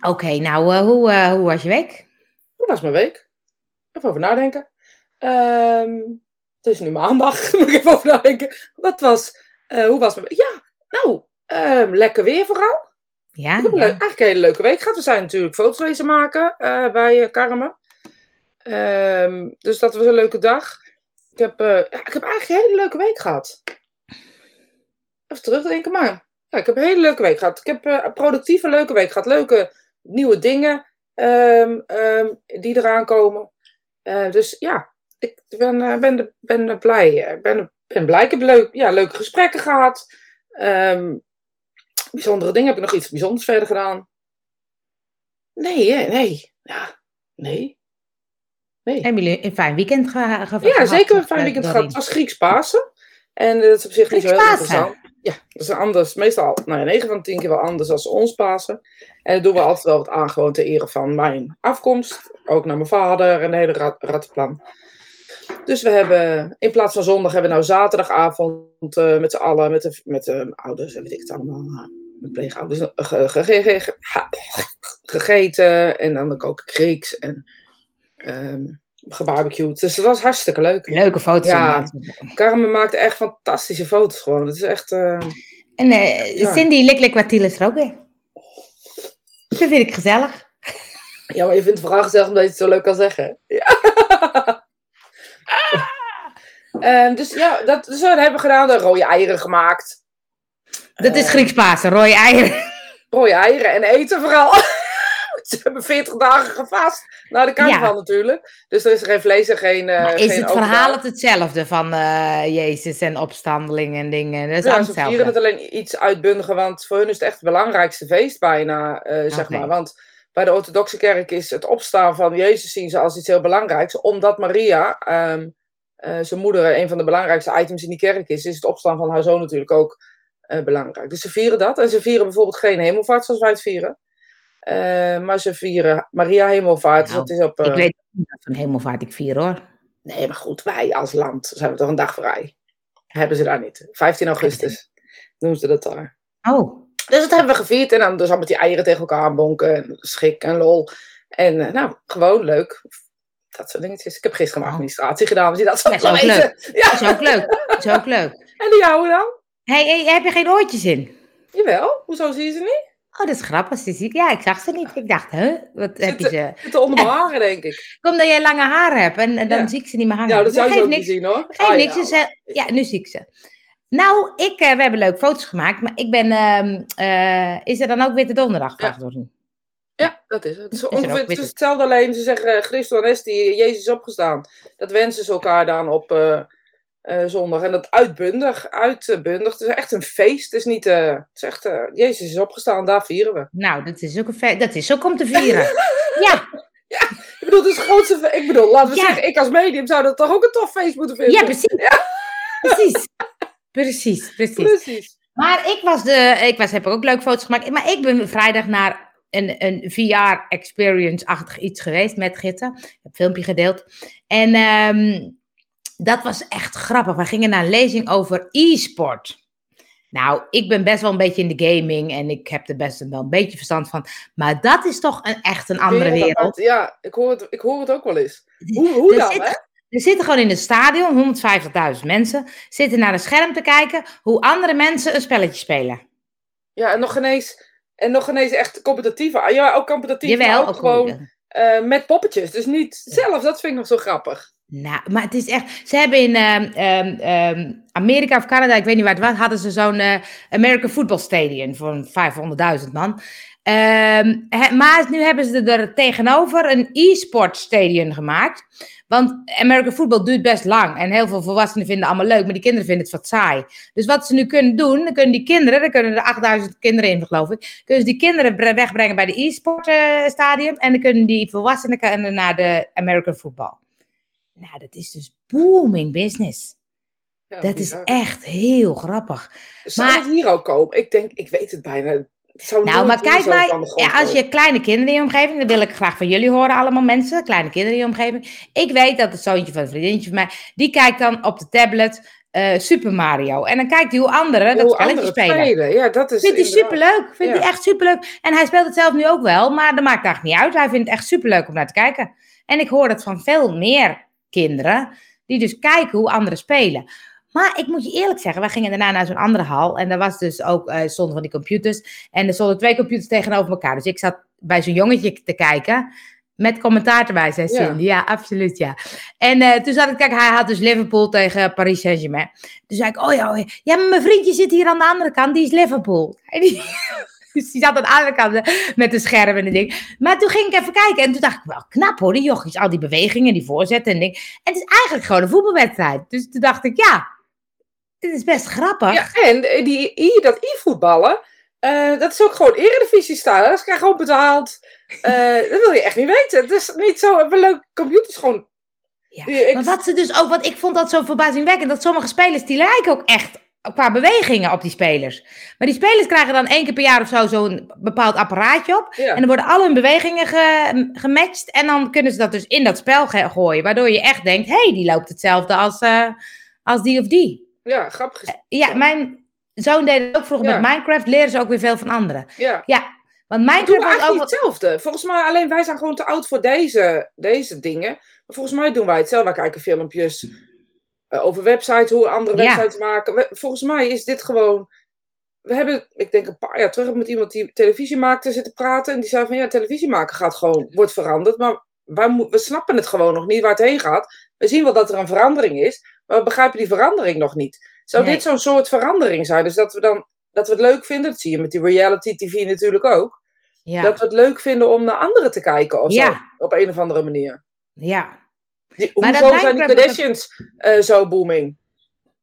Oké, nou, uh, hoe, uh, hoe was je week? Hoe was mijn week? Even over nadenken. Um, het is nu maandag, moet ik even over nadenken. Wat was, uh, hoe was mijn week? Ja, nou, um, lekker weer vooral. Ja, ik heb ja. eigenlijk een hele leuke week gehad. We zijn natuurlijk foto's wezen maken bij Carmen. Um, dus dat was een leuke dag. Ik heb, ik heb eigenlijk een hele leuke week gehad. Even terugdenken, maar ja, ik heb een hele leuke week gehad. Ik heb een productieve leuke week gehad. Leuke nieuwe dingen um, um, die eraan komen. Uh, dus ja, ik ben, uh, ben, ben blij. Ik ben, ben blij. Ik heb leuk, ja, leuke gesprekken gehad. Um, bijzondere dingen. Heb ik nog iets bijzonders verder gedaan? Nee, hè? nee. Ja, nee. nee. Hebben jullie een fijn weekend gehad? Ge ja, zeker een fijn weekend gehad. Het was Grieks Pasen. En dat is op zich niet zo heel interessant. Ja, dat is anders. Meestal, nou ja, 9 van 10 keer wel anders als ons Pasen. En dat doen we altijd wel wat aan, gewoon ter ere van mijn afkomst. Ook naar mijn vader en de hele rat rattenplan. Dus we hebben, in plaats van zondag, hebben we nou zaterdagavond uh, met z'n allen, met de, met de ouders en weet ik het allemaal, mijn pleegouders, ge, gegeten. En dan ook Grieks en um, gebarbecued. Dus dat was hartstikke leuk. Leuke foto's. Ja, Carmen maakte echt fantastische foto's gewoon. Het is echt... Uh, en uh, ja. Cindy Liklik Wattiel is er ook weer. Dat vind ik gezellig. Ja, maar je vindt het vooral gezellig omdat je het zo leuk kan zeggen. Ja. um, dus ja, dat, dus dat hebben we gedaan. De rode eieren gemaakt. Dat is Grieks Pasen, rode eieren. Rode eieren en eten vooral. Ze hebben 40 dagen gevast. Nou, dat kan ja. wel natuurlijk. Dus er is geen vlees en geen. Uh, maar is geen het verhaal het hetzelfde van uh, Jezus en opstandeling en dingen? Dat is ja, ze vieren het alleen iets uitbundiger, want voor hun is het echt het belangrijkste feest bijna, uh, zeg maar. Want bij de orthodoxe kerk is het opstaan van Jezus zien ze als iets heel belangrijks, omdat Maria, um, zijn moeder, een van de belangrijkste items in die kerk is, is het opstaan van haar zoon natuurlijk ook belangrijk. Dus ze vieren dat. En ze vieren bijvoorbeeld geen hemelvaart zoals wij het vieren. Uh, maar ze vieren Maria Hemelvaart. Nou, dus dat is op, uh... Ik weet niet van Hemelvaart ik vier hoor. Nee, maar goed, wij als land dus hebben toch een dag vrij. Hebben ze daar niet. 15 augustus doen ze dat daar. Oh. Dus dat hebben we gevierd. En dan dus al met die eieren tegen elkaar aanbonken. En schik en lol. En uh, nou, gewoon leuk. Dat soort dingetjes. Ik heb gisteren mijn administratie gedaan. Dus dat is ook leuk. Ja. Dat is ook leuk. Dat is ook leuk. En die jouwe dan? Hey, hey, heb je geen oortjes in? Jawel. Hoezo zie je ze niet? Oh, dat is grappig. Ze ziet, ja, ik zag ze niet. Ik dacht, hè, wat zit, heb je ze? Zitten onder mijn haren, denk ik. Omdat jij lange haren hebt en, en dan ja. zie ik ze niet meer hangen. Ja, dat zou je ook niks, niet zien, hoor. Geef ah, niks. Ja. Ze, ja, nu zie ik ze. Nou, ik, uh, we hebben leuke foto's gemaakt, maar ik ben, uh, uh, is er dan ook Witte Donderdag? Ja. ja, dat is het. Het is, ongeveer, het is hetzelfde alleen, ze zeggen Christus en Esti, Jezus is opgestaan. Dat wensen ze elkaar dan op uh, zondag. En dat uitbundig, uitbundig. Het is echt een feest. Het is niet, uh, het is echt, uh, Jezus is opgestaan, daar vieren we. Nou, dat is ook een feest. Dat is ook om te vieren. ja. Ja, ik bedoel, het is het grootste. Ik bedoel, laten we ja. zeggen, ik als medium zou dat toch ook een tof feest moeten vinden. Ja, precies. Ja. Precies. precies. Precies. Precies. Maar ik was de, ik was, heb ook leuke foto's gemaakt. Maar ik ben vrijdag naar een, een VR-experience-achtig iets geweest met Gitten. Ik heb een filmpje gedeeld. En um, dat was echt grappig. We gingen naar een lezing over e-sport. Nou, ik ben best wel een beetje in de gaming en ik heb er best wel een beetje verstand van. Maar dat is toch een, echt een andere wereld. Ja, ik hoor het, ik hoor het ook wel eens. Hoe, hoe dan, zit, hè? Er zitten gewoon in het stadion 150.000 mensen, zitten naar een scherm te kijken hoe andere mensen een spelletje spelen. Ja, en nog ineens, en nog ineens echt competitief. Ja, ook competitief, Jawel, maar ook, ook gewoon uh, met poppetjes. Dus niet zelf, dat vind ik nog zo grappig. Nou, maar het is echt. Ze hebben in uh, uh, Amerika of Canada, ik weet niet waar het was, hadden ze zo'n uh, American Football Stadium voor 500.000 man. Maar nu hebben ze er tegenover een e-sport stadium gemaakt. Want American Football duurt best lang. En heel veel volwassenen vinden het allemaal leuk, maar die kinderen vinden het wat saai. Dus wat ze nu kunnen doen, dan kunnen die kinderen, er kunnen er 8000 kinderen in, geloof ik. Kunnen ze die kinderen wegbrengen bij de e-sport stadium. En dan kunnen die volwassenen naar de American Football. Nou, dat is dus booming business. Ja, dat is echt heel grappig. Zou maar, het hier ook komen? Ik denk, ik weet het bijna. Het nou, maar kijk maar, ja, als je kleine kinderen in je omgeving, dan wil ik graag van jullie horen allemaal mensen, kleine kinderen in je omgeving. Ik weet dat het zoontje van een vriendinnetje van mij, die kijkt dan op de tablet eh, Super Mario. En dan kijkt hij hoe anderen dat spelletje spelen. spelen. Ja, dat is Vindt hij superleuk. Vindt Ja. hij echt superleuk. En hij speelt het zelf nu ook wel, maar dat maakt eigenlijk niet uit. Hij vindt het echt superleuk om naar te kijken. En ik hoor dat van veel meer kinderen, die dus kijken hoe anderen spelen. Maar ik moet je eerlijk zeggen, wij gingen daarna naar zo'n andere hal. En daar was dus ook, stonden van die computers. En er stonden twee computers tegenover elkaar. Dus ik zat bij zo'n jongetje te kijken. Met commentaar erbij, zei. Cindy. Ja, absoluut, ja. En eh, toen zat ik, kijk, hij had dus Liverpool tegen Paris Saint-Germain. Toen zei ik, oh ja, oh ja. ja, maar mijn vriendje zit hier aan de andere kant, die is Liverpool. En die, dus die zat aan de andere kant eh, met de scherm en ding. Maar toen ging ik even kijken en toen dacht ik, wel knap hoor, die jochies, al die bewegingen, die voorzetten en ding. En het is eigenlijk gewoon een voetbalwedstrijd. Dus toen dacht ik, ja, dit is best grappig. Ja, en eh, die, dat e-voetballen, eh, dat is ook gewoon eredivisie-stijl. Dat krijg je gewoon betaald. Dat wil je echt niet weten. Het is niet zo een leuk computers gewoon. Ja, Maar wat ze dus ook, want ik vond dat zo verbazingwekkend, dat sommige spelers die lijken ook echt qua bewegingen op die spelers. Maar die spelers krijgen dan één keer per jaar of zo zo'n bepaald apparaatje op. Ja. En dan worden al hun bewegingen ge- gematcht. En dan kunnen ze dat dus in dat spel gooien. Waardoor je echt denkt, hé, hey, die loopt hetzelfde als, eh, als die of die. ja, grappig. is- Ja, mijn zoon deed het ook vroeger Ja. met Minecraft. Leren ze ook weer veel van anderen. Ja. Ja, want Minecraft was ook... hetzelfde. Volgens mij, alleen wij zijn gewoon te oud voor deze, deze dingen. Maar volgens mij doen wij hetzelfde. Wij kijken filmpjes eh, over websites, hoe andere Ja. websites maken. We- volgens mij is dit gewoon... We hebben, ik denk een paar jaar terug, met iemand die televisie maakte zitten praten. En die zei van, ja, televisie maken gaat gewoon, wordt veranderd. Maar wij we snappen het gewoon nog niet waar het heen gaat. We zien wel dat er een verandering is, maar we begrijpen die verandering nog niet. Zou Nee. dit zo'n soort verandering zijn? Dus dat we dan dat we het leuk vinden, dat zie je met die reality tv natuurlijk ook. Ja, Dat we het leuk vinden om naar anderen te kijken of Ja. zo. Op een of andere manier. ja, Die, Maar hoezo dat zijn die Kardashians eh, zo booming?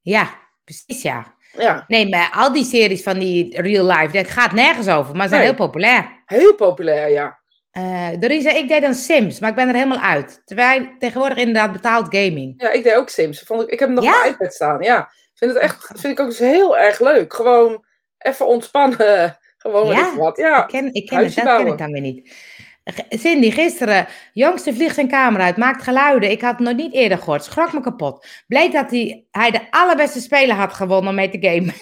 ja, precies ja. Ja, Nee, maar al die series van die real life, dat gaat nergens over, maar zijn Nee. heel populair. heel populair, ja. Eh Doreen zei, ik deed dan Sims, maar ik ben er helemaal uit. Terwijl tegenwoordig inderdaad betaald gaming. Ja, ik deed ook Sims. Vond ik, ik heb hem nog Ja? op mijn iPad staan. Ja, vind het echt, vind ik ook dus heel erg leuk. Gewoon even ontspannen. Gewoon Ja, even wat. Ja, Ik ken, ik ken het, dat ken ik dan weer niet. Cindy, gisteren, jongste vliegt zijn kamer uit, maakt geluiden. Ik had het nog niet eerder gehoord, schrok me kapot. Bleek dat hij, hij de allerbeste speler had gewonnen om mee te gamen.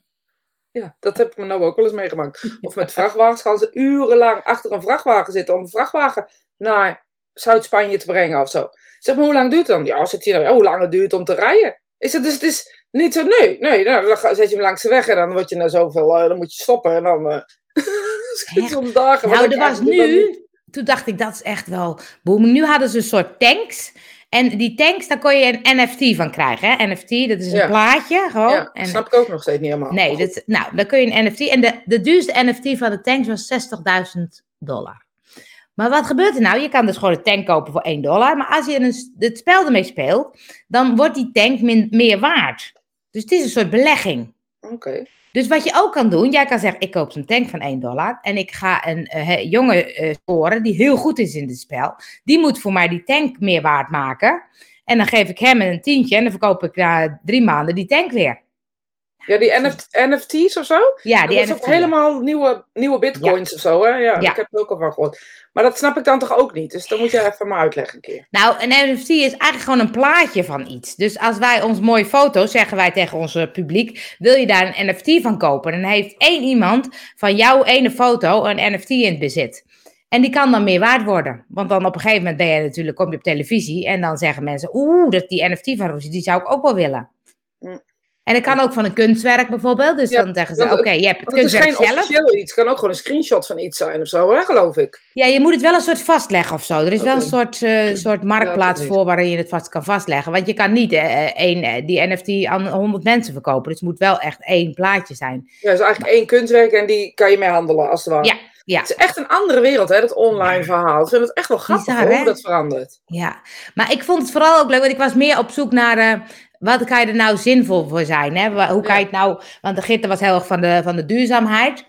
ja, dat heb ik me nou ook wel eens meegemaakt. Of met vrachtwagens gaan ze urenlang achter een vrachtwagen zitten om een vrachtwagen naar Zuid-Spanje te brengen of zo. Zeg maar, hoe lang duurt het dan? Ja, zit ja, hoe lang het duurt om te rijden? Is het dus, het is niet zo, nee, nee, nou, dan zet je hem langs de weg en dan word je naar zoveel, eh, dan moet je stoppen en dan uh, soms dagen. Nou, er was dan nu, toen dacht ik, dat is echt wel booming. Nu hadden ze een soort tanks. En die tanks, daar kon je een NFT van krijgen. Hè? NFT, dat is een Ja. plaatje gewoon. Ja, en, snap ik ook nog steeds niet helemaal. nee, dat, nou, dan kun je een NFT. En de, de duurste NFT van de tanks was 60.000 dollar. Maar wat gebeurt er nou? Je kan dus gewoon een tank kopen voor 1 dollar. Maar als je een, het spel ermee speelt, dan wordt die tank min, meer waard. Dus het is een soort belegging. Oké. Dus wat je ook kan doen, jij kan zeggen, ik koop zo'n tank van 1 dollar en ik ga een eh, he- jongen eh, scoren die heel goed is in dit spel. Die moet voor mij die tank meer waard maken. En dan geef ik hem een tientje en dan verkoop ik na drie maanden die tank weer. Ja, die NF NFT's of zo? Ja, die dat is ook helemaal nieuwe, nieuwe bitcoins of zo, hè? Ja, Ja. ik heb er ook al van gehoord. Maar dat snap ik dan toch ook niet? Dus dan moet je even maar uitleggen een keer. Nou, een NFT is eigenlijk gewoon een plaatje van iets. Dus als wij ons mooie foto, zeggen wij tegen ons publiek, wil je daar een NFT van kopen? En dan heeft één iemand van jouw ene foto een NFT in het bezit. En die kan dan meer waard worden. Want dan op een gegeven moment ben je natuurlijk, kom je op televisie en dan zeggen mensen, oeh, dat die NFT van Rosie, die zou ik ook wel willen. Mm. En dat kan ook van een kunstwerk bijvoorbeeld. Dus Ja, dan zeggen ze, oké, het- je hebt het Want het is kunstwerk geen zelf. officieel iets. Het kan ook gewoon een screenshot van iets zijn of zo, hè, geloof ik. Ja, je moet het wel een soort vastleggen of zo. Er is wel een soort, eh, soort marktplaats voor waarin je het vast kan vastleggen. Want je kan niet eh, één, eh, die NFT aan 100 mensen verkopen. Dus het moet wel echt één plaatje zijn. Ja, het is eigenlijk één kunstwerk en die kan je mee handelen, als het ware. Ja, ja. Het is echt een andere wereld, hè, dat online verhaal. Ik vind het echt wel grappig Bizar, hè? hoe dat verandert. Ja, maar ik vond het vooral ook leuk, want ik was meer op zoek naar wat kan je er nou zinvol voor zijn. Hè? Hoe kan je het nou, want de gitter was heel erg van de, van de duurzaamheid.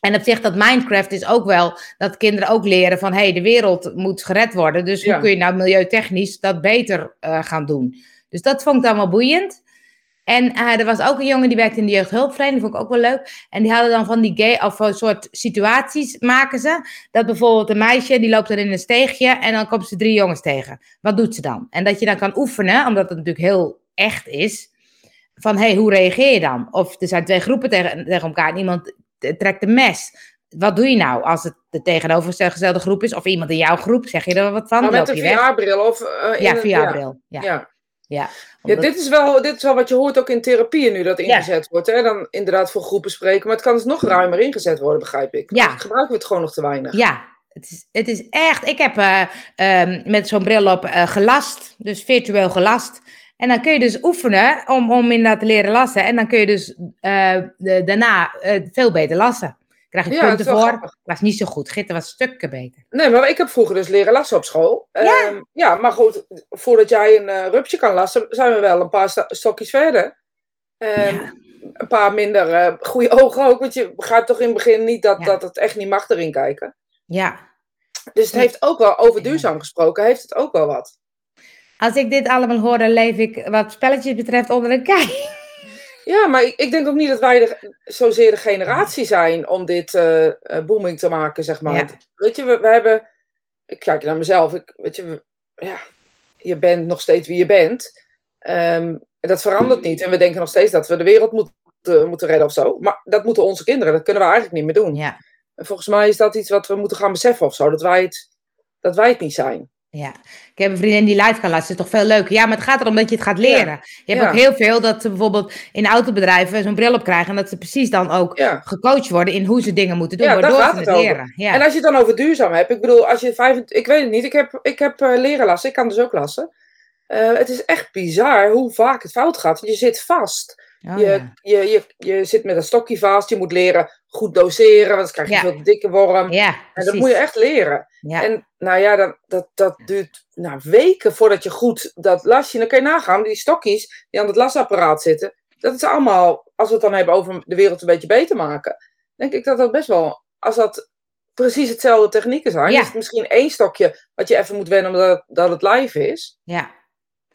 En op zich dat Minecraft is ook wel dat kinderen ook leren van hé, hey, de wereld moet gered worden. Dus Ja. hoe kun je nou milieutechnisch dat beter eh, gaan doen? Dus dat vond ik dan wel boeiend. En eh, er was ook een jongen die werkte in de jeugdhulpverlening, vond ik ook wel leuk. En die hadden dan van die gay, of een soort situaties maken ze. Dat bijvoorbeeld een meisje, die loopt dan in een steegje en dan komt ze drie jongens tegen. Wat doet ze dan? En dat je dan kan oefenen, omdat het natuurlijk heel echt is. van hey, hoe reageer je dan? Of er zijn twee groepen tegen, tegen elkaar en iemand trekt een mes. Wat doe je nou als het de tegenovergestelde groep is? Of iemand in jouw groep, zeg je er wat van? Maar met een? VR-bril of... in Ja, VR-bril. Ja. Ja. Ja. Dit is, wel, dit is wel wat je hoort ook in therapieën nu dat Ja. ingezet wordt. Hè? Dan inderdaad voor groepen spreken, maar het kan dus nog ruimer ingezet worden, begrijp ik. Ja. Gebruiken we het gewoon nog te weinig. Ja, het is, het is echt. Ik heb eh, ehm, met zo'n bril op eh, gelast, dus virtueel gelast. En dan kun je dus oefenen om, om inderdaad te leren lassen. En dan kun je dus eh, de- daarna eh, veel beter lassen. Krijg je Ja, punten voor. grappig. Was niet zo goed. Gitten was stukken beter. Nee, maar ik heb vroeger dus leren lassen op school. Ja. Ehm, ja, maar goed, voordat jij een eh rupsje kan lassen, zijn we wel een paar stokjes verder. Ehm, Ja. Een paar minder goede ogen ook, want je begrijpt toch in het begin niet dat, dat het echt niet mag erin kijken. Ja. Dus het heeft ook wel, over duurzaam gesproken, heeft het ook wel wat. Als ik dit allemaal hoor, dan leef ik wat spelletjes betreft onder een kei. Ja, maar ik, ik denk ook niet dat wij de, zozeer de generatie zijn om dit eh, eh, booming te maken, zeg maar. Ja. Weet je, we, we hebben... Ik kijk naar mezelf. Ik, weet je, we- ja, je bent nog steeds wie je bent. Ehm, en dat verandert niet. En we denken nog steeds dat we de wereld moeten, moeten redden of zo. Maar dat moeten onze kinderen. Dat kunnen we eigenlijk niet meer doen. Ja. En volgens mij is dat iets wat we moeten gaan beseffen of zo. Dat wij het, dat wij het niet zijn. Ja, ik heb een vriendin die live kan laten. Dat is toch veel leuker. Ja, maar het gaat erom dat je het gaat leren. Je hebt Ja. ook heel veel dat ze bijvoorbeeld in autobedrijven zo'n bril op krijgen. En dat ze precies dan ook Ja. gecoacht worden in hoe ze dingen moeten doen. Waardoor gaat ze het het over. leren. Ja. En als je het dan over duurzaam hebt, ik bedoel, als je vijf, ik weet het niet, ik heb, ik heb eh, leren lassen, ik kan dus ook lassen. Eh, het is echt bizar hoe vaak het fout gaat. Want je zit vast. Oh, je, ja. je, je, je zit met een stokje vast. Je moet leren goed doseren, want anders krijg je Ja. veel dikke worm. ja, en dat moet je echt leren. Ja. En nou ja, dan, dat, dat duurt nou, weken voordat je goed dat lasje... Dan kun je nagaan, die stokjes die aan het lasapparaat zitten... Dat is allemaal, als we het dan hebben over de wereld een beetje beter maken... denk ik dat dat best wel... Als dat precies hetzelfde technieken zijn... Is het misschien één stokje wat je even moet wennen omdat dat het live is. ja.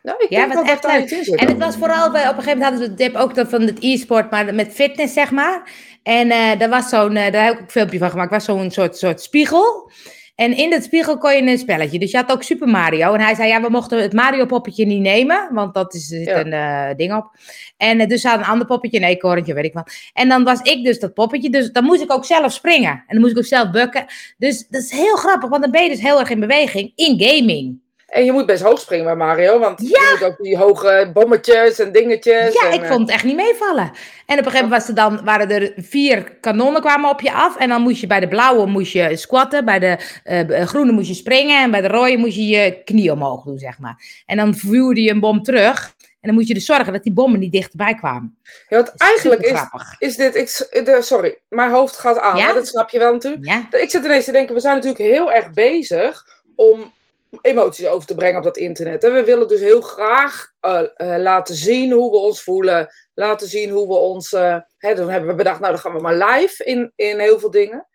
Nou, ik Ja, wat echt leuk. En het was vooral bij, op een gegeven moment hadden we het tip ook dat van het e-sport, maar met fitness, zeg maar. En eh daar was zo'n, eh, daar heb ik ook een filmpje van gemaakt, was zo'n soort, soort spiegel. En in dat spiegel kon je een spelletje. Dus je had ook Super Mario. En hij zei, ja, we mochten het Mario-poppetje niet nemen, want dat is, er zit Ja. een eh, ding op. En dus ze hadden een ander poppetje, een eekhoorntje, weet ik wat. En dan was ik dus dat poppetje, dus dan moest ik ook zelf springen. En dan moest ik ook zelf bukken. Dus dat is heel grappig, want dan ben je dus heel erg in beweging in gaming. En je moet best hoog springen bij Mario, want Ja. je moet ook die hoge bommetjes en dingetjes. Ja, en, ik eh, vond het echt niet meevallen. En op een gegeven moment was er dan, waren er vier kanonnen kwamen op je af. En dan moest je bij de blauwe moest je squatten, bij de eh, groene moest je springen. En bij de rode moest je je knie omhoog doen, zeg maar. En dan vuurde je een bom terug. En dan moet je dus zorgen dat die bommen niet dichterbij kwamen. Ja, want eigenlijk is, is dit... Ik, de, sorry, mijn hoofd gaat aan, Ja? dat snap je wel natuurlijk. Ja, Ik zit ineens te denken, we zijn natuurlijk heel erg bezig om emoties over te brengen op dat internet. En we willen dus heel graag eh, eh, laten zien hoe we ons voelen. Laten zien hoe we ons... eh, hè, dan hebben we bedacht, nou dan gaan we maar live in, in heel veel dingen.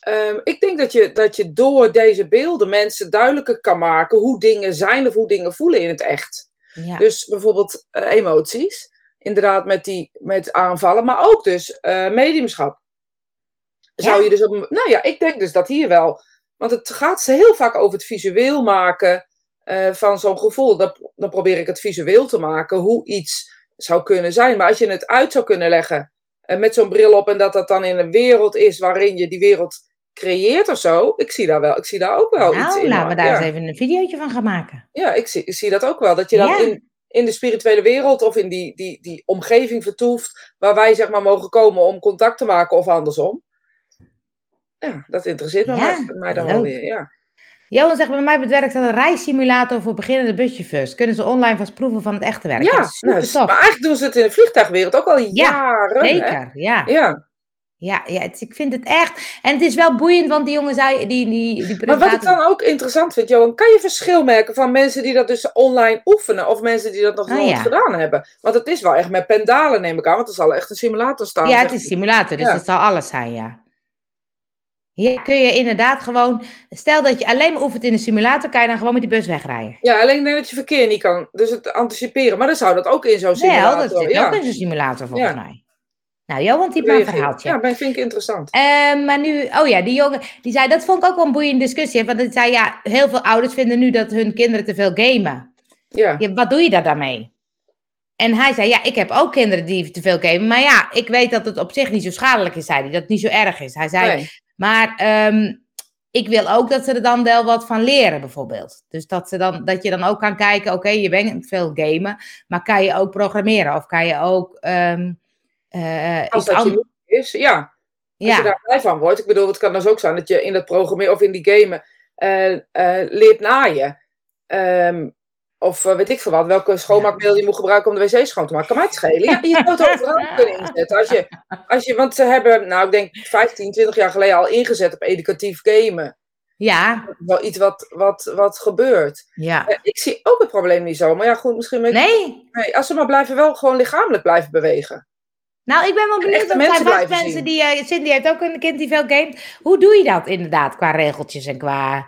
Ehm, ik denk dat je, dat je door deze beelden mensen duidelijker kan maken hoe dingen zijn of hoe dingen voelen in het echt. ja. Dus bijvoorbeeld emoties, inderdaad met, die, met aanvallen, maar ook dus mediumschap. Zou Ja. je dus op, nou ja, ik denk dus dat hier wel, want het gaat heel vaak over het visueel maken eh, van zo'n gevoel. Dan, dan probeer ik het visueel te maken hoe iets zou kunnen zijn. Maar als je het uit zou kunnen leggen eh, met zo'n bril op en dat dat dan in een wereld is waarin je die wereld creëert of zo, ik zie daar wel, ik zie daar ook wel iets nou, in. laten we daar ja. eens even een videootje van gaan maken. Ja, ik zie, ik zie dat ook wel. Dat je dan Ja. in, in de spirituele wereld of in die, die, die omgeving vertoeft waar wij zeg maar mogen komen om contact te maken of andersom. Ja, dat interesseert me Ja, maar- mij dan wel weer. Ja. Johan zegt, bij mij werk staat een reissimulator voor beginnende buschauffeurs. Kunnen ze online vast proeven van het echte werk? Ja, dat nou, maar eigenlijk doen ze het in de vliegtuigwereld ook al jaren. hè? Zeker, ja. Ja, Ja, ja het- ik vind het echt. En het is wel boeiend, want die jongen zei. Die, die, die maar wat ik dan ook interessant vind, Johan, kan je verschil merken van mensen die dat dus online oefenen of mensen die dat nog Oh, nooit ja. gedaan hebben? Want het is wel echt met pendalen, neem ik aan, want er zal echt een simulator staan. Ja, het is maar. simulator, dus Ja. het zal alles zijn, ja. Hier kun je inderdaad gewoon. Stel dat je alleen maar oefent in een simulator, kan je dan gewoon met die bus wegrijden. Ja, alleen denk dat je verkeer niet kan. Dus het anticiperen. Maar dan zou dat ook in zo'n Wel, simulator. dat zit ja. ook in zo'n simulator volgens Ja. mij. Nou, Johan, maar een verhaaltje. Ja, dat vind ik interessant. Ehm, maar nu, oh ja, die jongen, die zei, dat vond ik ook wel een boeiende discussie. Want hij zei, ja, heel veel ouders vinden nu dat hun kinderen te veel gamen. Ja. Ja, wat doe je daar dan mee? En hij zei, ja, ik heb ook kinderen die te veel gamen. Maar ja, ik weet dat het op zich niet zo schadelijk is, zei hij. Dat het niet zo erg is. Hij zei, Nee. Maar ehm, ik wil ook dat ze er dan wel wat van leren, bijvoorbeeld. Dus dat, ze dan, dat je dan ook kan kijken, oké, je bent veel gamen. Maar kan je ook programmeren? Of kan je ook eh, Als iets dat je anders... is, ja. Als je Ja, daar blij van wordt. Ik bedoel, het kan dus ook zijn dat je in dat programmeren of in die gamen eh, eh, leert naaien. Ehm, of eh, weet ik veel wat, welke schoonmaakmiddel je moet gebruiken om de wc schoon te maken. Kan mij het schelen. Ja, je zou het overal kunnen inzetten. Als je, als je, want ze hebben, nou ik denk 15, 20 jaar geleden al ingezet op educatief gamen. ja, Dat is wel iets wat, wat, wat gebeurt. ja. Eh, ik zie ook het probleem niet zo. Maar ja, goed, misschien... ik- Nee, Nee, als ze maar blijven wel gewoon lichamelijk blijven bewegen. Nou, ik ben wel benieuwd. er mensen zijn vast mensen zien. die. eh Cindy heeft ook een kind die veel gamet. Hoe doe je dat inderdaad qua regeltjes en qua.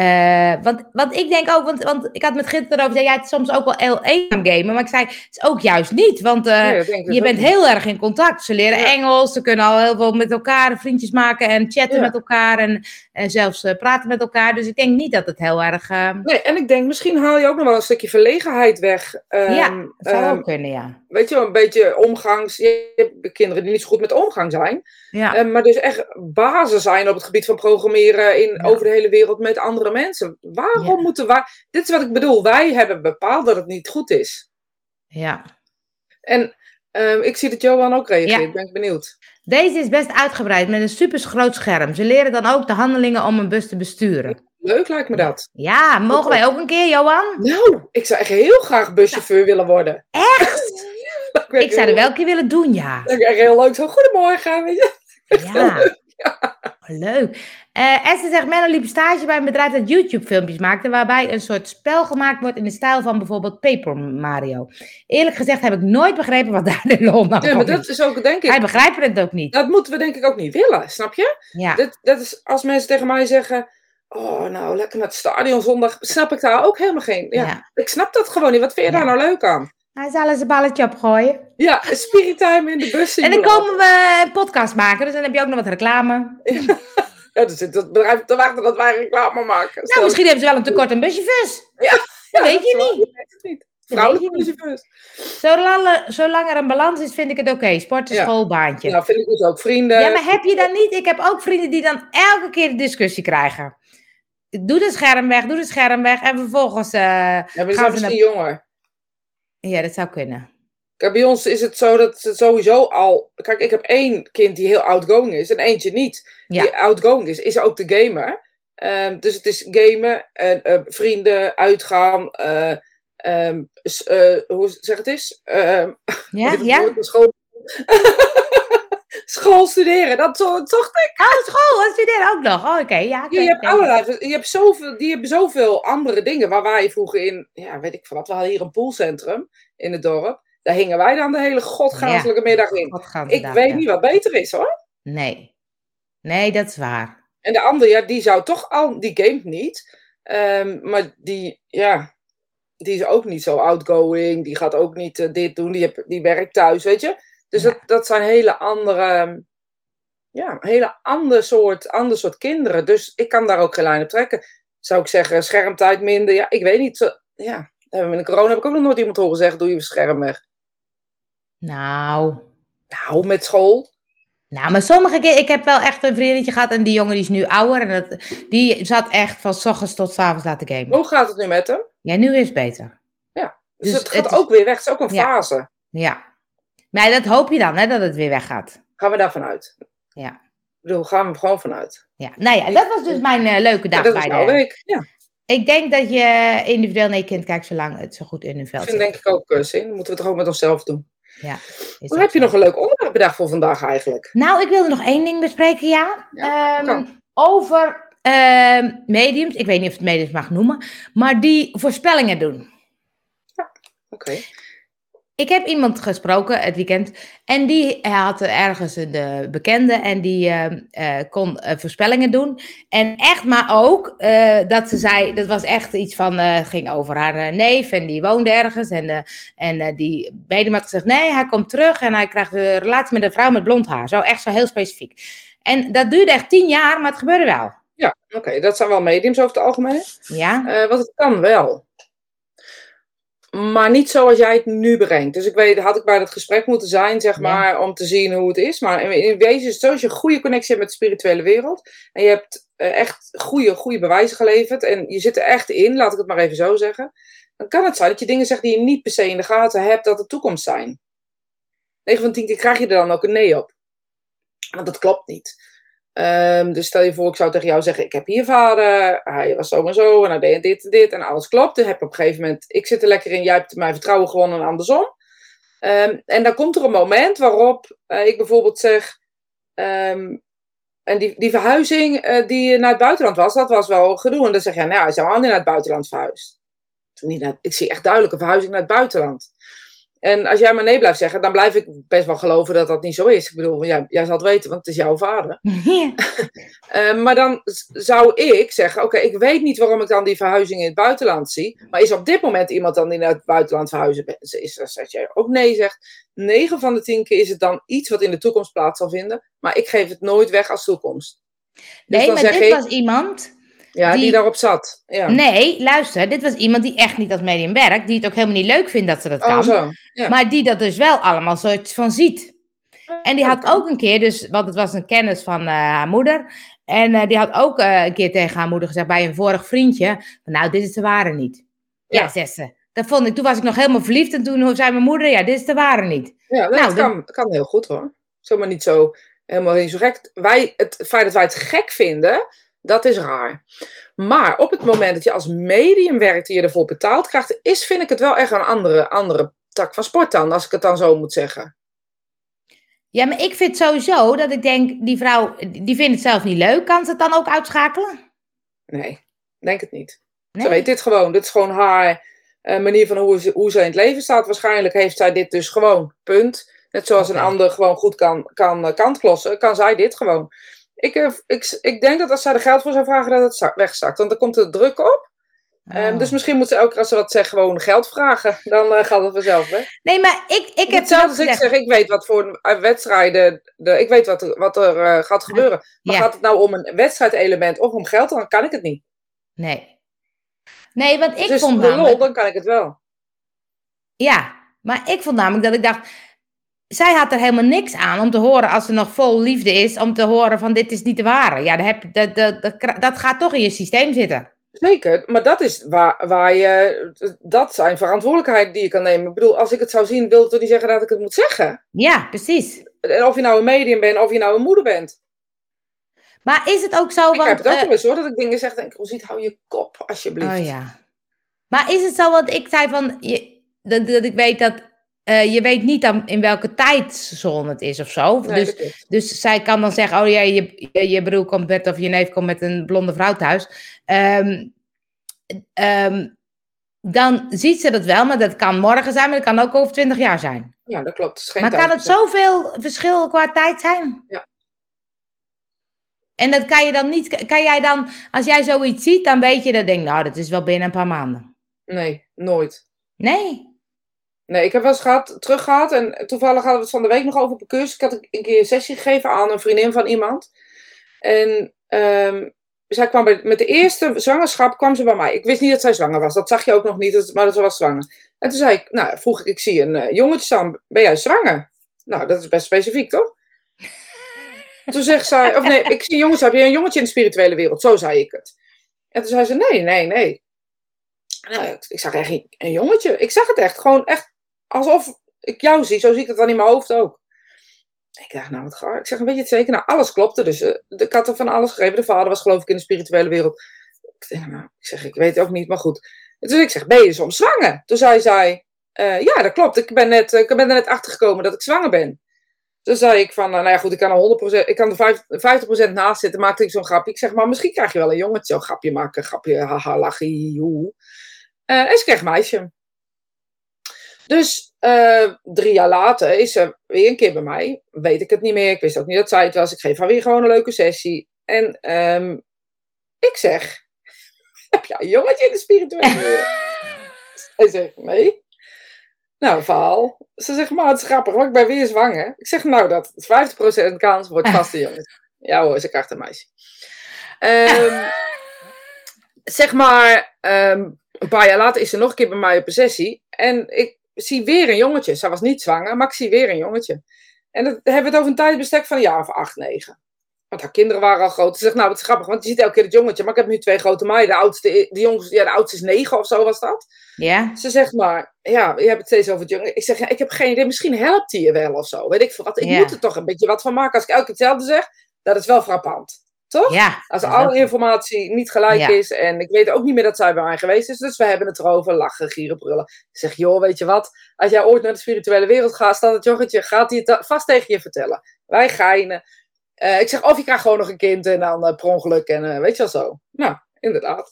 Eh, want, want ik denk ook, want, want ik had met Gint erover, zei jij het soms ook wel heel eenzaam gamen, maar ik zei, het is ook juist niet, want eh, Nee, dat dus je bent heel erg in contact. Ze leren Ja. Engels, ze kunnen al heel veel met elkaar vriendjes maken en chatten Ja. met elkaar en, en zelfs eh, praten met elkaar. Dus ik denk niet dat het heel erg. eh, Nee, en ik denk, misschien haal je ook nog wel een stukje verlegenheid weg. Ehm, ja, dat zou ehm, ook kunnen, ja. weet je wel, een beetje omgangs... Je hebt kinderen die niet zo goed met omgang zijn. Ja, Ehm, maar dus echt basis zijn op het gebied van programmeren in, Ja. over de hele wereld met andere mensen. Waarom Ja. moeten wij... Dit is wat ik bedoel. Wij hebben bepaald dat het niet goed is. ja. En ik zie dat Johan ook reageert. Ja. Ben ik benieuwd. Deze is best uitgebreid met een super groot scherm. Ze leren dan ook de handelingen om een bus te besturen. Leuk lijkt me dat. Ja, mogen wij ook een keer, Johan? Nou, ik zou echt heel graag buschauffeur willen worden. Echt? Ik zou er wel een keer willen doen, ja. Dat is echt heel leuk. Zo, goedemorgen. Weet je? Ja. Leuk. Eh Esther zegt, Menno liep stage bij een bedrijf dat YouTube-filmpjes maakte, waarbij een soort spel gemaakt wordt in de stijl van bijvoorbeeld Paper Mario. Eerlijk gezegd heb ik nooit begrepen wat daar de lol nou Ja, maar dat is. is ook, denk ik, Wij begrijpen het ook niet. dat moeten we denk ik ook niet willen, snap je? Ja, Dat, dat is als mensen tegen mij zeggen, oh nou, lekker naar het stadion zondag, snap ik daar ook helemaal geen. Ja, ja. Ik snap dat gewoon niet. Wat vind je Ja. daar nou leuk aan? Hij zal eens een balletje opgooien. Ja, spiritime in de bus. En dan komen we een podcast maken, dus dan heb je ook nog wat reclame. Ja, zit het bedrijf te wachten dat wij reclame maken. Nou, Stel- misschien hebben ze wel een tekort aan buschauffeurs. Ja, dat weet je is niet. weet niet. Vrouwelijke buschauffeurs. Zolang, zolang er een balans is, vind ik het oké. Sporten, Ja. school, baantje. Nou, vind ik dus ook vrienden. Ja, maar heb je dan niet? Ik heb ook vrienden die dan elke keer de discussie krijgen. Doe de scherm weg, doe de scherm weg. En vervolgens. eh, Ja, maar gaan ze misschien jonger. Ja, dat zou kunnen. Kijk, bij ons is het zo dat het sowieso al... Kijk, ik heb één kind die heel outgoing is en eentje niet. Ja. Die outgoing is, is ook de gamer. Ehm, dus het is gamen, en, eh, vrienden, uitgaan, eh, ehm, eh, hoe zeg het is? Ehm, Ja? Ja? School, school studeren, dat zo- dacht ik. Oh, school, en studeren ook nog. Oh, oké. Ja, Je hebt allerlei, je hebt zoveel, die hebben zoveel andere dingen waar wij vroeger in, ja, weet ik van wat, we hadden hier een poolcentrum in het dorp. Daar hingen wij dan de hele godgrazelijke middag in. Ik weet ja. niet wat beter is hoor. Nee. Nee, dat is waar. En de andere, ja, die zou toch al, die gamet niet. Ehm, maar die, ja, die is ook niet zo outgoing. Die gaat ook niet eh, dit doen. Die, heb, die werkt thuis, weet je. Dus Ja. dat, dat zijn hele andere, ja, hele ander soort, ander soort kinderen. Dus ik kan daar ook geen lijn op trekken. Zou ik zeggen, schermtijd minder. Ja, ik weet niet. Zo- Ja, in de corona heb ik ook nog nooit iemand horen zeggen, doe je scherm weg. Nou. Nou, met school. Nou, maar sommige keer, ik heb wel echt een vriendinnetje gehad en die jongen die is nu ouder. En dat, die zat echt van s ochtends tot s avonds laten gamen. Hoe gaat het nu met hem? Ja, nu is het beter. Dus, Dus het gaat het is- ook weer weg. Het is ook een Ja. fase. Ja. Maar dat hoop je dan, hè, dat het weer weggaat. Gaan we daarvan uit? Ja. Ik bedoel, gaan we gewoon vanuit. Ja. Nou ja, dat was dus mijn eh, leuke dag Ja, dat bij de... week. Ja, Ik denk dat je individueel naar je kind kijkt zolang het zo goed in hun veld ik vind zit. denk ik ook uh, zin. Moeten we het toch ook met onszelf doen. Ja, Hoe heb je nog een leuk onderwerp bedacht voor vandaag eigenlijk? Nou, ik wilde nog één ding bespreken, ja. Ja, Ehm, over ehm, mediums, ik weet niet of het mediums mag noemen, maar die voorspellingen doen. Oké. Ik heb iemand gesproken het weekend en die had ergens een eh, bekende en die ehm, eh, kon eh, voorspellingen doen. En echt maar ook dat ze zei, dat was echt iets van, het ging over haar neef en die woonde ergens. En, en die medium had gezegd, nee, hij komt terug en hij krijgt een relatie met een vrouw met blond haar. Zo echt zo heel specifiek. En dat duurde echt tien jaar, maar het gebeurde wel. Ja, oké. Dat zijn wel mediums over het algemeen. Ja, want het kan wel. Maar niet zoals jij het nu brengt. Dus ik weet, had ik bij dat gesprek moeten zijn, zeg maar, om te zien hoe het is. Maar in, wezen is het zo, als je een goede connectie hebt met de spirituele wereld. En je hebt eh, echt goede, goede bewijzen geleverd. En je zit er echt in, laat ik het maar even zo zeggen. Dan kan het zijn dat je dingen zegt die je niet per se in de gaten hebt, dat de toekomst zijn. 9 van 10 keer krijg je er dan ook een nee op. Want dat klopt niet. Ehm, dus stel je voor, ik zou tegen jou zeggen: Ik heb hier vader, hij was zo en zo, en hij deed dit en dit, en alles klopt. Dan heb op een gegeven moment, ik zit er lekker in, jij hebt mijn vertrouwen gewonnen en andersom. Ehm, en dan komt er een moment waarop uh, ik bijvoorbeeld zeg: ehm, En die, die verhuizing uh, die naar het buitenland was, dat was wel gedoe. En dan zeg je: Nou, hij zou al niet naar het buitenland verhuisd. Ik zie echt duidelijk een verhuizing naar het buitenland. En als jij maar nee blijft zeggen, dan blijf ik best wel geloven dat dat niet zo is. Ik bedoel, jij, jij zal het weten, want het is jouw vader. Ja. uh, maar dan zou ik zeggen, oké, ik weet niet waarom ik dan die verhuizing in het buitenland zie. Maar is op dit moment iemand dan die naar het buitenland verhuizen is? Als jij ook nee zegt, 9 van de 10 keer is het dan iets wat in de toekomst plaats zal vinden. Maar ik geef het nooit weg als toekomst. Dus nee, maar dit ik, was iemand ja, die, daarop zat. Ja. Nee, luister, dit was iemand die echt niet als medium werkt, die het ook helemaal niet leuk vindt dat ze dat kan. Oh, zo. Ja. Maar die dat dus wel allemaal soort van ziet. En die had ook een keer, dus, want het was een kennis van uh, haar moeder. En uh, die had ook uh, een keer tegen haar moeder gezegd bij een vorig vriendje: Nou, dit is de ware niet. Ja, ja zegt ze. Dat vond ik, toen was ik nog helemaal verliefd en toen zei mijn moeder: Ja, dit is de ware niet. Ja, nou, dat kan, kan heel goed hoor. Zomaar niet zo, helemaal niet zo gek. Wij, het feit dat wij het gek vinden, dat is raar. Maar op het moment dat je als medium werkt en je ervoor betaald krijgt, is, vind ik het wel echt een andere, andere tak van sport dan, als ik het dan zo moet zeggen. Ja, maar ik vind sowieso dat ik denk, die vrouw, die vindt het zelf niet leuk. Kan ze het dan ook uitschakelen? Nee, denk het niet. Nee. Ze weet dit gewoon. Dit is gewoon haar uh, manier van hoe ze, hoe ze in het leven staat. Waarschijnlijk heeft zij dit dus gewoon. Punt. Net zoals okay. een ander gewoon goed kan, kan uh, kantklossen, kan zij dit gewoon. Ik, ik, ik denk dat als zij er geld voor zou vragen, dat het wegzakt. Want dan komt er druk op. Oh. Um, dus misschien moet ze elke keer als ze wat zegt gewoon geld vragen. Dan uh, gaat het vanzelf weg. Nee, maar ik, ik heb Hetzelfde als ik zeg, ik weet wat voor wedstrijden, de, ik weet wat er, wat er uh, gaat gebeuren. Maar ja. gaat het nou om een wedstrijdelement of om geld, dan kan ik het niet. Nee. Nee, want ik dus vond de namelijk... lol, dan kan ik het wel. Ja, maar ik vond namelijk dat ik dacht zij had er helemaal niks aan om te horen, als ze nog vol liefde is, om te horen van dit is niet de ware. Ja, dat, heb, dat, dat, dat, dat gaat toch in je systeem zitten. Zeker, maar dat is waar, waar je, dat zijn verantwoordelijkheden die je kan nemen. Ik bedoel, als ik het zou zien, wil het toch niet zeggen dat ik het moet zeggen? Ja, precies. En of je nou een medium bent, of je nou een moeder bent. Maar is het ook zo, ik want... heb het ook uh, wel eens hoor, dat ik dingen zeg, denk, ziet, hou je kop, alsjeblieft. Oh ja. Maar is het zo, want ik zei van, je, dat, dat ik weet dat uh, je weet niet dan in welke tijdzone het is of zo. Nee, dus, dus zij kan dan zeggen: Oh ja, je, je, je broer komt met, of je neef komt met een blonde vrouw thuis. Um, um, dan ziet ze dat wel, maar dat kan morgen zijn, maar dat kan ook over twintig jaar zijn. Ja, dat klopt. maar kan het zoveel verschil qua tijd zijn? Ja. En dat kan je dan niet, kan jij dan, als jij zoiets ziet, dan weet je dat denk, nou, dat is wel binnen een paar maanden. Nee, nooit. Nee. Nee, ik heb wel eens gehad, terug gehad. En toevallig hadden we het van de week nog over op een cursus. Ik had een keer een sessie gegeven aan een vriendin van iemand. En um, zij kwam bij, met de eerste zwangerschap kwam ze bij mij. Ik wist niet dat zij zwanger was. Dat zag je ook nog niet, maar dat ze was zwanger. En toen zei ik, nou, vroeg ik, ik zie een uh, jongetje staan. Ben jij zwanger? Nou, dat is best specifiek, toch? toen zegt zij, of nee, ik zie een jongetje. Heb je een jongetje in de spirituele wereld? Zo zei ik het. En toen zei ze, nee, nee, nee. Nou, ik zag echt een jongetje. Ik zag het echt, gewoon echt alsof ik jou zie, zo zie ik het dan in mijn hoofd ook. Ik dacht, nou wat gaar. Ik zeg, weet je het zeker? Nou, alles klopte. Dus uh, ik had er van alles gegeven. De vader was geloof ik in de spirituele wereld. Ik, zeg, nou, ik zeg, ik weet het ook niet, maar goed. Dus ik zeg, ben je soms zwanger? Toen zei zij, uh, ja, dat klopt. Ik ben, net, ik ben er net achter gekomen dat ik zwanger ben. Toen zei ik van, nou ja, goed, ik kan er 100%, ik kan er 50%, naast zitten. Maakte ik zo'n grapje. Ik zeg, maar misschien krijg je wel een jongetje. Zo'n grapje maken, grapje, haha, lachie, hoe. En ze kreeg een meisje. Dus uh, drie jaar later is ze weer een keer bij mij. Weet ik het niet meer. Ik wist ook niet dat zij het was. Ik geef haar weer gewoon een leuke sessie. En um, ik zeg: Heb jij een jongetje in de spirituele? Hij zegt: Nee. Nou, verhaal. Ze zegt: Maar het is grappig, want ik ben weer zwanger. Ik zeg: Nou, dat is 50% kans wordt vast een jongetje. Ja hoor, ze krijgt een meisje. Um, zeg maar, um, een paar jaar later is ze nog een keer bij mij op een sessie. En ik zie weer een jongetje. Zij was niet zwanger, maar ik zie weer een jongetje. En dan hebben we het over een tijdbestek van een jaar of acht, negen. Want haar kinderen waren al groot. Ze zegt, nou, het is grappig, want je ziet elke keer het jongetje. Maar ik heb nu twee grote meiden. De oudste, de jongste, ja, de oudste is negen of zo was dat. Ja. Ze zegt maar, ja, je hebt het steeds over het jongen. Ik zeg, ja, ik heb geen idee. Misschien helpt hij je wel of zo. Weet ik veel wat. Ik Ja. moet er toch een beetje wat van maken. Als ik elke keer hetzelfde zeg, dat is wel frappant. Toch? Ja. Als alle informatie niet gelijk Ja. is. En ik weet ook niet meer dat zij bij mij geweest is. Dus we hebben het erover. Lachen, gieren, brullen. Ik zeg, joh, weet je wat? Als jij ooit naar de spirituele wereld gaat, staat het joggetje, gaat hij het vast tegen je vertellen. Wij geinen. Eh, ik zeg, of je krijgt gewoon nog een kind en dan eh, per ongeluk. En eh, weet je wel zo. Nou, inderdaad.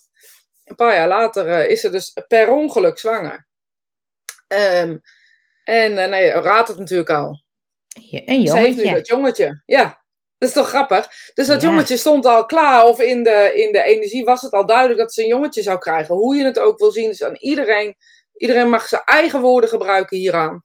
Een paar jaar later is ze dus per ongeluk zwanger. Ehm, en nee, raadt het natuurlijk al. Ja, Een Ze heeft nu jongetje. dat jongetje. Ja, dat is toch grappig? Dus dat Ja. jongetje stond al klaar. Of in de, in de energie was het al duidelijk dat ze een jongetje zou krijgen. Hoe je het ook wil zien. Dus aan iedereen, iedereen mag zijn eigen woorden gebruiken hieraan.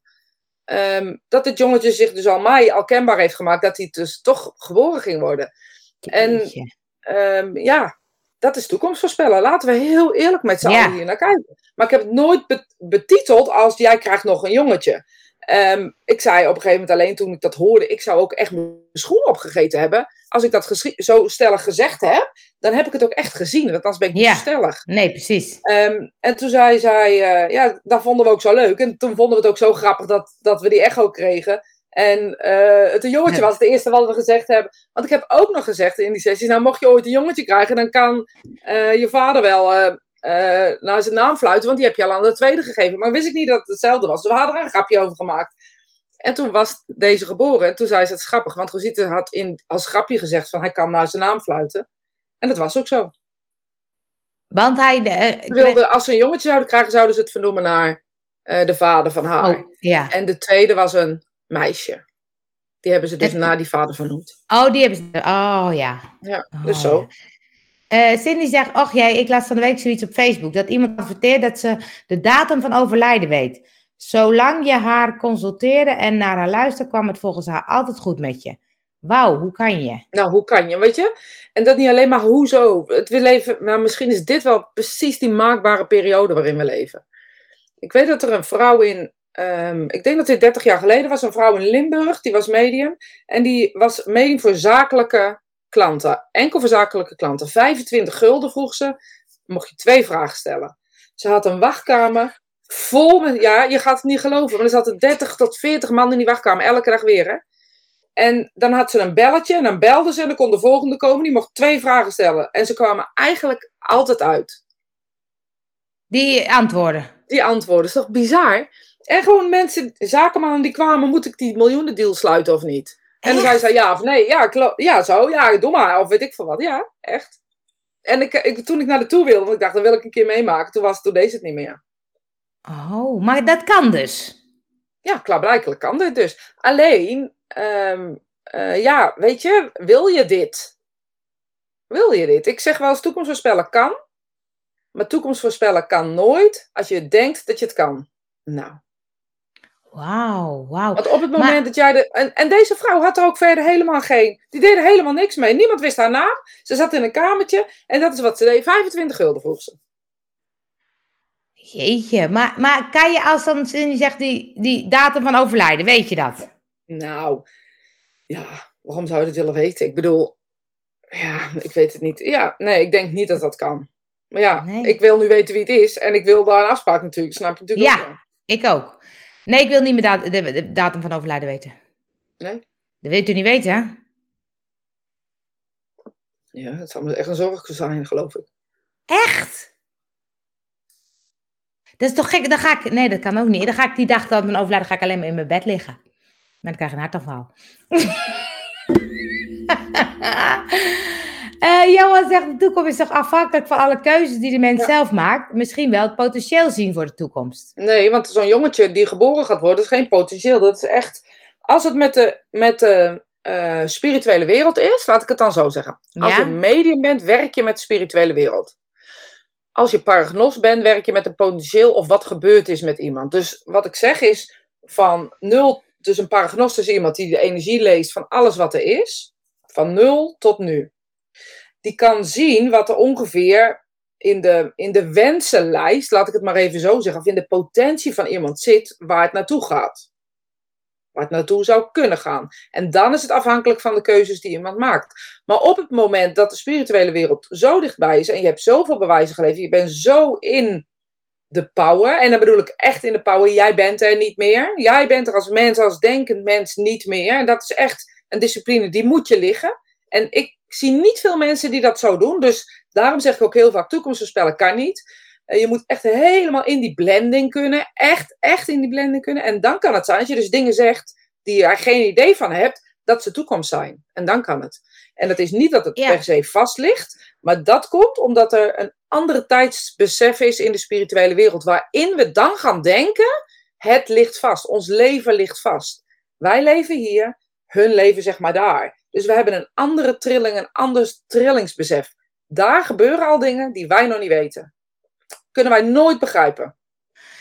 Ehm, dat dit jongetje zich dus al mij al kenbaar heeft gemaakt. Dat hij dus toch geboren ging worden. En. Ehm, ja, dat is toekomst voorspellen. Laten we heel eerlijk met z'n Ja. allen hier naar kijken. Maar ik heb het nooit be- betiteld als jij krijgt nog een jongetje. Ehm, ik zei op een gegeven moment alleen toen ik dat hoorde, ik zou ook echt mijn schoenen opgegeten hebben. Als ik dat zo stellig gezegd heb, dan heb ik het ook echt gezien. Want anders ben ik niet Ja. stellig. Nee, precies. Ehm, en toen zei zij, eh, ja, dat vonden we ook zo leuk. En toen vonden we het ook zo grappig dat, dat we die echo kregen. En eh, het een jongetje was het eerste wat we gezegd hebben. Want ik heb ook nog gezegd in die sessie, nou mocht je ooit een jongetje krijgen, dan kan eh, je vader wel eh, eh, naar zijn naam fluiten, want die heb je al aan de tweede gegeven. Maar wist ik niet dat het hetzelfde was. Dus we hadden er een grapje over gemaakt. En toen was deze geboren. En toen zei ze, het is grappig, want Rosita had in, als grapje gezegd van hij kan naar zijn naam fluiten. En dat was ook zo. Want hij... eh, Ze wilden, als ze een jongetje zouden krijgen, zouden ze het vernoemen naar eh, de vader van haar. Oh, ja. En de tweede was een meisje. Die hebben ze dus naar die vader vernoemd. Oh, die hebben ze... Oh, ja. Ja, Oh, dus zo. ja. Eh, Cindy zegt, och jij, ik las van de week zoiets op Facebook, dat iemand adverteert dat ze de datum van overlijden weet. Zolang je haar consulteerde en naar haar luisterde, kwam het volgens haar altijd goed met je. Wauw, hoe kan je? Nou, hoe kan je, weet je? En dat niet alleen maar hoezo. Het, we leven, maar misschien is dit wel precies die maakbare periode waarin we leven. Ik weet dat er een vrouw in, ehm, ik denk dat dit 30 jaar geleden was, een vrouw in Limburg, die was medium. En die was medium voor zakelijke klanten. Enkel voor zakelijke klanten. 25 gulden vroeg ze, mocht je twee vragen stellen. Ze had een wachtkamer vol met, ja, je gaat het niet geloven, maar er zaten 30 tot 40 man in die wachtkamer, elke dag weer, hè. En dan had ze een belletje en dan belde ze en dan kon de volgende komen. Die mocht twee vragen stellen. En ze kwamen eigenlijk altijd uit. Die antwoorden. Die antwoorden. is toch bizar? En gewoon mensen, zakenmannen die kwamen, moet ik die miljoenendeal sluiten of niet? En dan zei ze ja of nee. Ja, ja, zo. Ja, doe maar. Of weet ik veel wat. Ja, echt. En ik, ik, toen ik naar de toe wilde, want ik dacht, dat wil ik een keer meemaken. Toen, was, toen deed ze het niet meer. Oh, maar dat kan dus. Ja, klaarblijkelijk kan dit dus. Alleen, ehm, eh, ja, weet je, wil je dit? Wil je dit? Ik zeg wel eens, toekomst voorspellen kan. Maar toekomst voorspellen kan nooit als je denkt dat je het kan. Nou, Wauw, wauw. want op het moment Maar- dat jij de... En, en deze vrouw had er ook verder helemaal geen... Die deed er helemaal niks mee. Niemand wist haar naam. Ze zat in een kamertje en dat is wat ze deed. 25 gulden vroeg ze. Jeetje, maar, maar kan je als dan Cindy zegt die, die datum van overlijden, weet je dat? Nou, ja, waarom zou je dat willen weten? Ik bedoel, ja, ik weet het niet. Ja, nee, ik denk niet dat dat kan. Maar ja, Nee. ik wil nu weten wie het is en ik wil daar een afspraak natuurlijk. Snap je natuurlijk Ja. ook. Ik ook. Nee, ik wil niet meer dat, de, de datum van overlijden weten. Nee? Dat weet u niet weten, hè? Ja, het zou me echt een zorg zijn, geloof ik. Echt? Dat is toch gek? Dan ga ik... Nee, dat kan ook niet. Dan ga ik die dag dat mijn overlijden ga ik alleen maar in mijn bed liggen. Dan krijg je een hartaanval. Eh Johan zegt, de toekomst is toch afhankelijk van alle keuzes die de mens Ja. zelf maakt. Misschien wel het potentieel zien voor de toekomst. Nee, want zo'n jongetje die geboren gaat worden, is geen potentieel. Dat is echt. Als het met de, met de eh, spirituele wereld is, laat ik het dan zo zeggen. Als Ja? je medium bent, werk je met de spirituele wereld. Als je paragnos bent, werk je met een potentieel of wat gebeurd is met iemand. Dus wat ik zeg is van nul. Dus een paragnost is iemand die de energie leest van alles wat er is. Van nul tot nu. Die kan zien wat er ongeveer in de, in de wensenlijst, laat ik het maar even zo zeggen, of in de potentie van iemand zit waar het naartoe gaat. Waar het naartoe zou kunnen gaan. En dan is het afhankelijk van de keuzes die iemand maakt. Maar op het moment dat de spirituele wereld zo dichtbij is en je hebt zoveel bewijzen geleverd, je bent zo in de power, en dan bedoel ik echt in de power, jij bent er niet meer. Jij bent er als mens, als denkend mens niet meer. En dat is echt een discipline die moet je liggen. En ik zie niet veel mensen die dat zo doen. Dus daarom zeg ik ook heel vaak: toekomst voorspellen kan niet. Eh, je moet echt helemaal in die blending kunnen. Echt, echt in die blending kunnen. En dan kan het zijn, als je dus dingen zegt die je er geen idee van hebt, dat ze toekomst zijn. En dan kan het. En dat is niet dat het per se vast ligt, maar dat komt omdat er een andere tijdsbesef is in de spirituele wereld, waarin we dan gaan denken: het ligt vast, ons leven ligt vast. Wij leven hier, hun leven zeg maar daar. Dus we hebben een andere trilling, een ander trillingsbesef. Daar gebeuren al dingen die wij nog niet weten. Kunnen wij nooit begrijpen.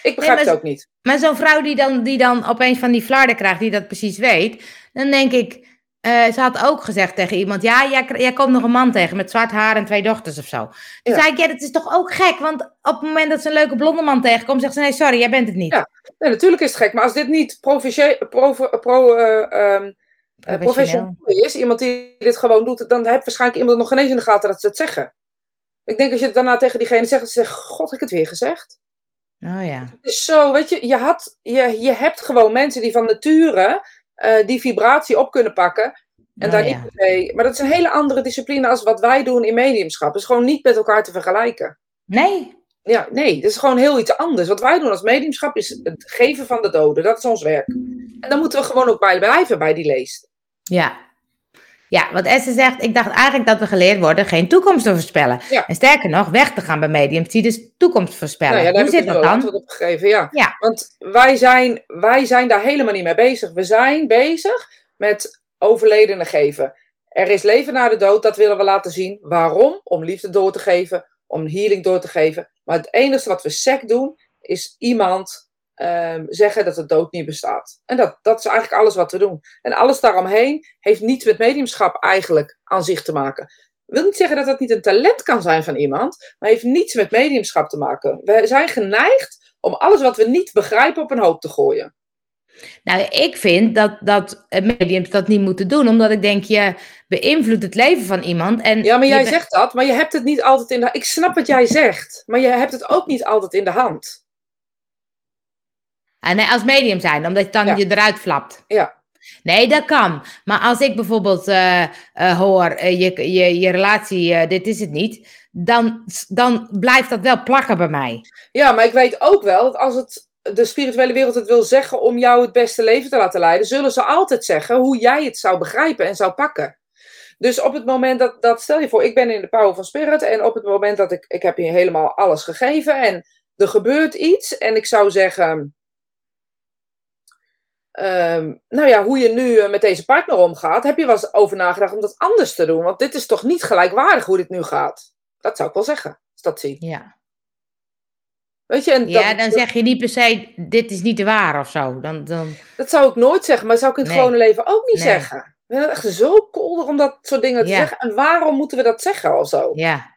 Ik begrijp het ook niet. Maar zo'n vrouw die dan, die dan opeens van die flarden krijgt, die dat precies weet, dan denk ik, uh, ze had ook gezegd tegen iemand, ja, jij, jij komt nog een man tegen met zwart haar en twee dochters of zo. Toen zei ik, ja, dat is toch ook gek, want op het moment dat ze een leuke blonde man tegenkomt, zegt ze, nee, sorry, jij bent het niet. Ja, nee, natuurlijk is het gek, maar als dit niet pro, pro, pro uh, um, professioneel is, iemand die dit gewoon doet, dan heeft waarschijnlijk iemand nog geen eens in de gaten dat ze het zeggen. Ik denk als je het daarna tegen diegene zegt, dat ze zegt, god, heb ik het weer gezegd. Oh ja. Is zo, weet je, je, had, je, je hebt gewoon mensen die van nature uh, die vibratie op kunnen pakken. En oh, daar niet mee. Maar dat is een hele andere discipline als wat wij doen in mediumschap. Het is gewoon niet met elkaar te vergelijken. Nee. Ja, nee, het is gewoon heel iets anders. Wat wij doen als mediumschap is het geven van de doden. Dat is ons werk. En dan moeten we gewoon ook bij blijven bij die leest. Ja, ja, wat Esther zegt, ik dacht eigenlijk dat we geleerd worden geen toekomst te voorspellen. En sterker nog, weg te gaan bij mediums die dus toekomst voorspellen. Nou ja, Hoe zit dat dan? Op gegeven, ja. ja. Want wij zijn, wij zijn daar helemaal niet mee bezig. We zijn bezig met overledenen geven. Er is leven na de dood, dat willen we laten zien. Waarom? Om liefde door te geven, om healing door te geven. Maar het enige wat we sec doen, is iemand um, zeggen dat de dood niet bestaat. En dat, dat is eigenlijk alles wat we doen. En alles daaromheen heeft niets met mediumschap eigenlijk aan zich te maken. Ik wil niet zeggen dat dat niet een talent kan zijn van iemand, maar heeft niets met mediumschap te maken. We zijn geneigd om alles wat we niet begrijpen op een hoop te gooien. Nou, ik vind dat, dat mediums dat niet moeten doen, omdat ik denk, je beïnvloedt het leven van iemand. En ja, maar jij zegt dat, maar je hebt het niet altijd in de Ik snap wat jij zegt, maar je hebt het ook niet altijd in de hand. Ah, nee, als medium zijn, omdat je dan je eruit flapt. Ja. Nee, dat kan. Maar als ik bijvoorbeeld uh, uh, hoor, uh, je, je, je relatie, dit is het niet, dan, dan blijft dat wel plakken bij mij. Ja, maar ik weet ook wel dat als het de spirituele wereld het wil zeggen om jou het beste leven te laten leiden, zullen ze altijd zeggen hoe jij het zou begrijpen en zou pakken. Dus op het moment dat, dat stel je voor, ik ben in de power van spirit en op het moment dat ik, ik heb je helemaal alles gegeven en er gebeurt iets en ik zou zeggen, Um, nou ja, hoe je nu eh, met deze partner omgaat, heb je wel eens over nagedacht om dat anders te doen? Want dit is toch niet gelijkwaardig hoe dit nu gaat? Dat zou ik wel zeggen, als dat zie. Ja. Weet je, en ja, dan zeg je niet per se, dit is niet de waar of zo. Dan, dan... Dat zou ik nooit zeggen, maar zou ik in het gewone leven ook niet zeggen. Ik ben echt zo kolder om dat soort dingen te zeggen. En waarom moeten we dat zeggen of zo? Ja.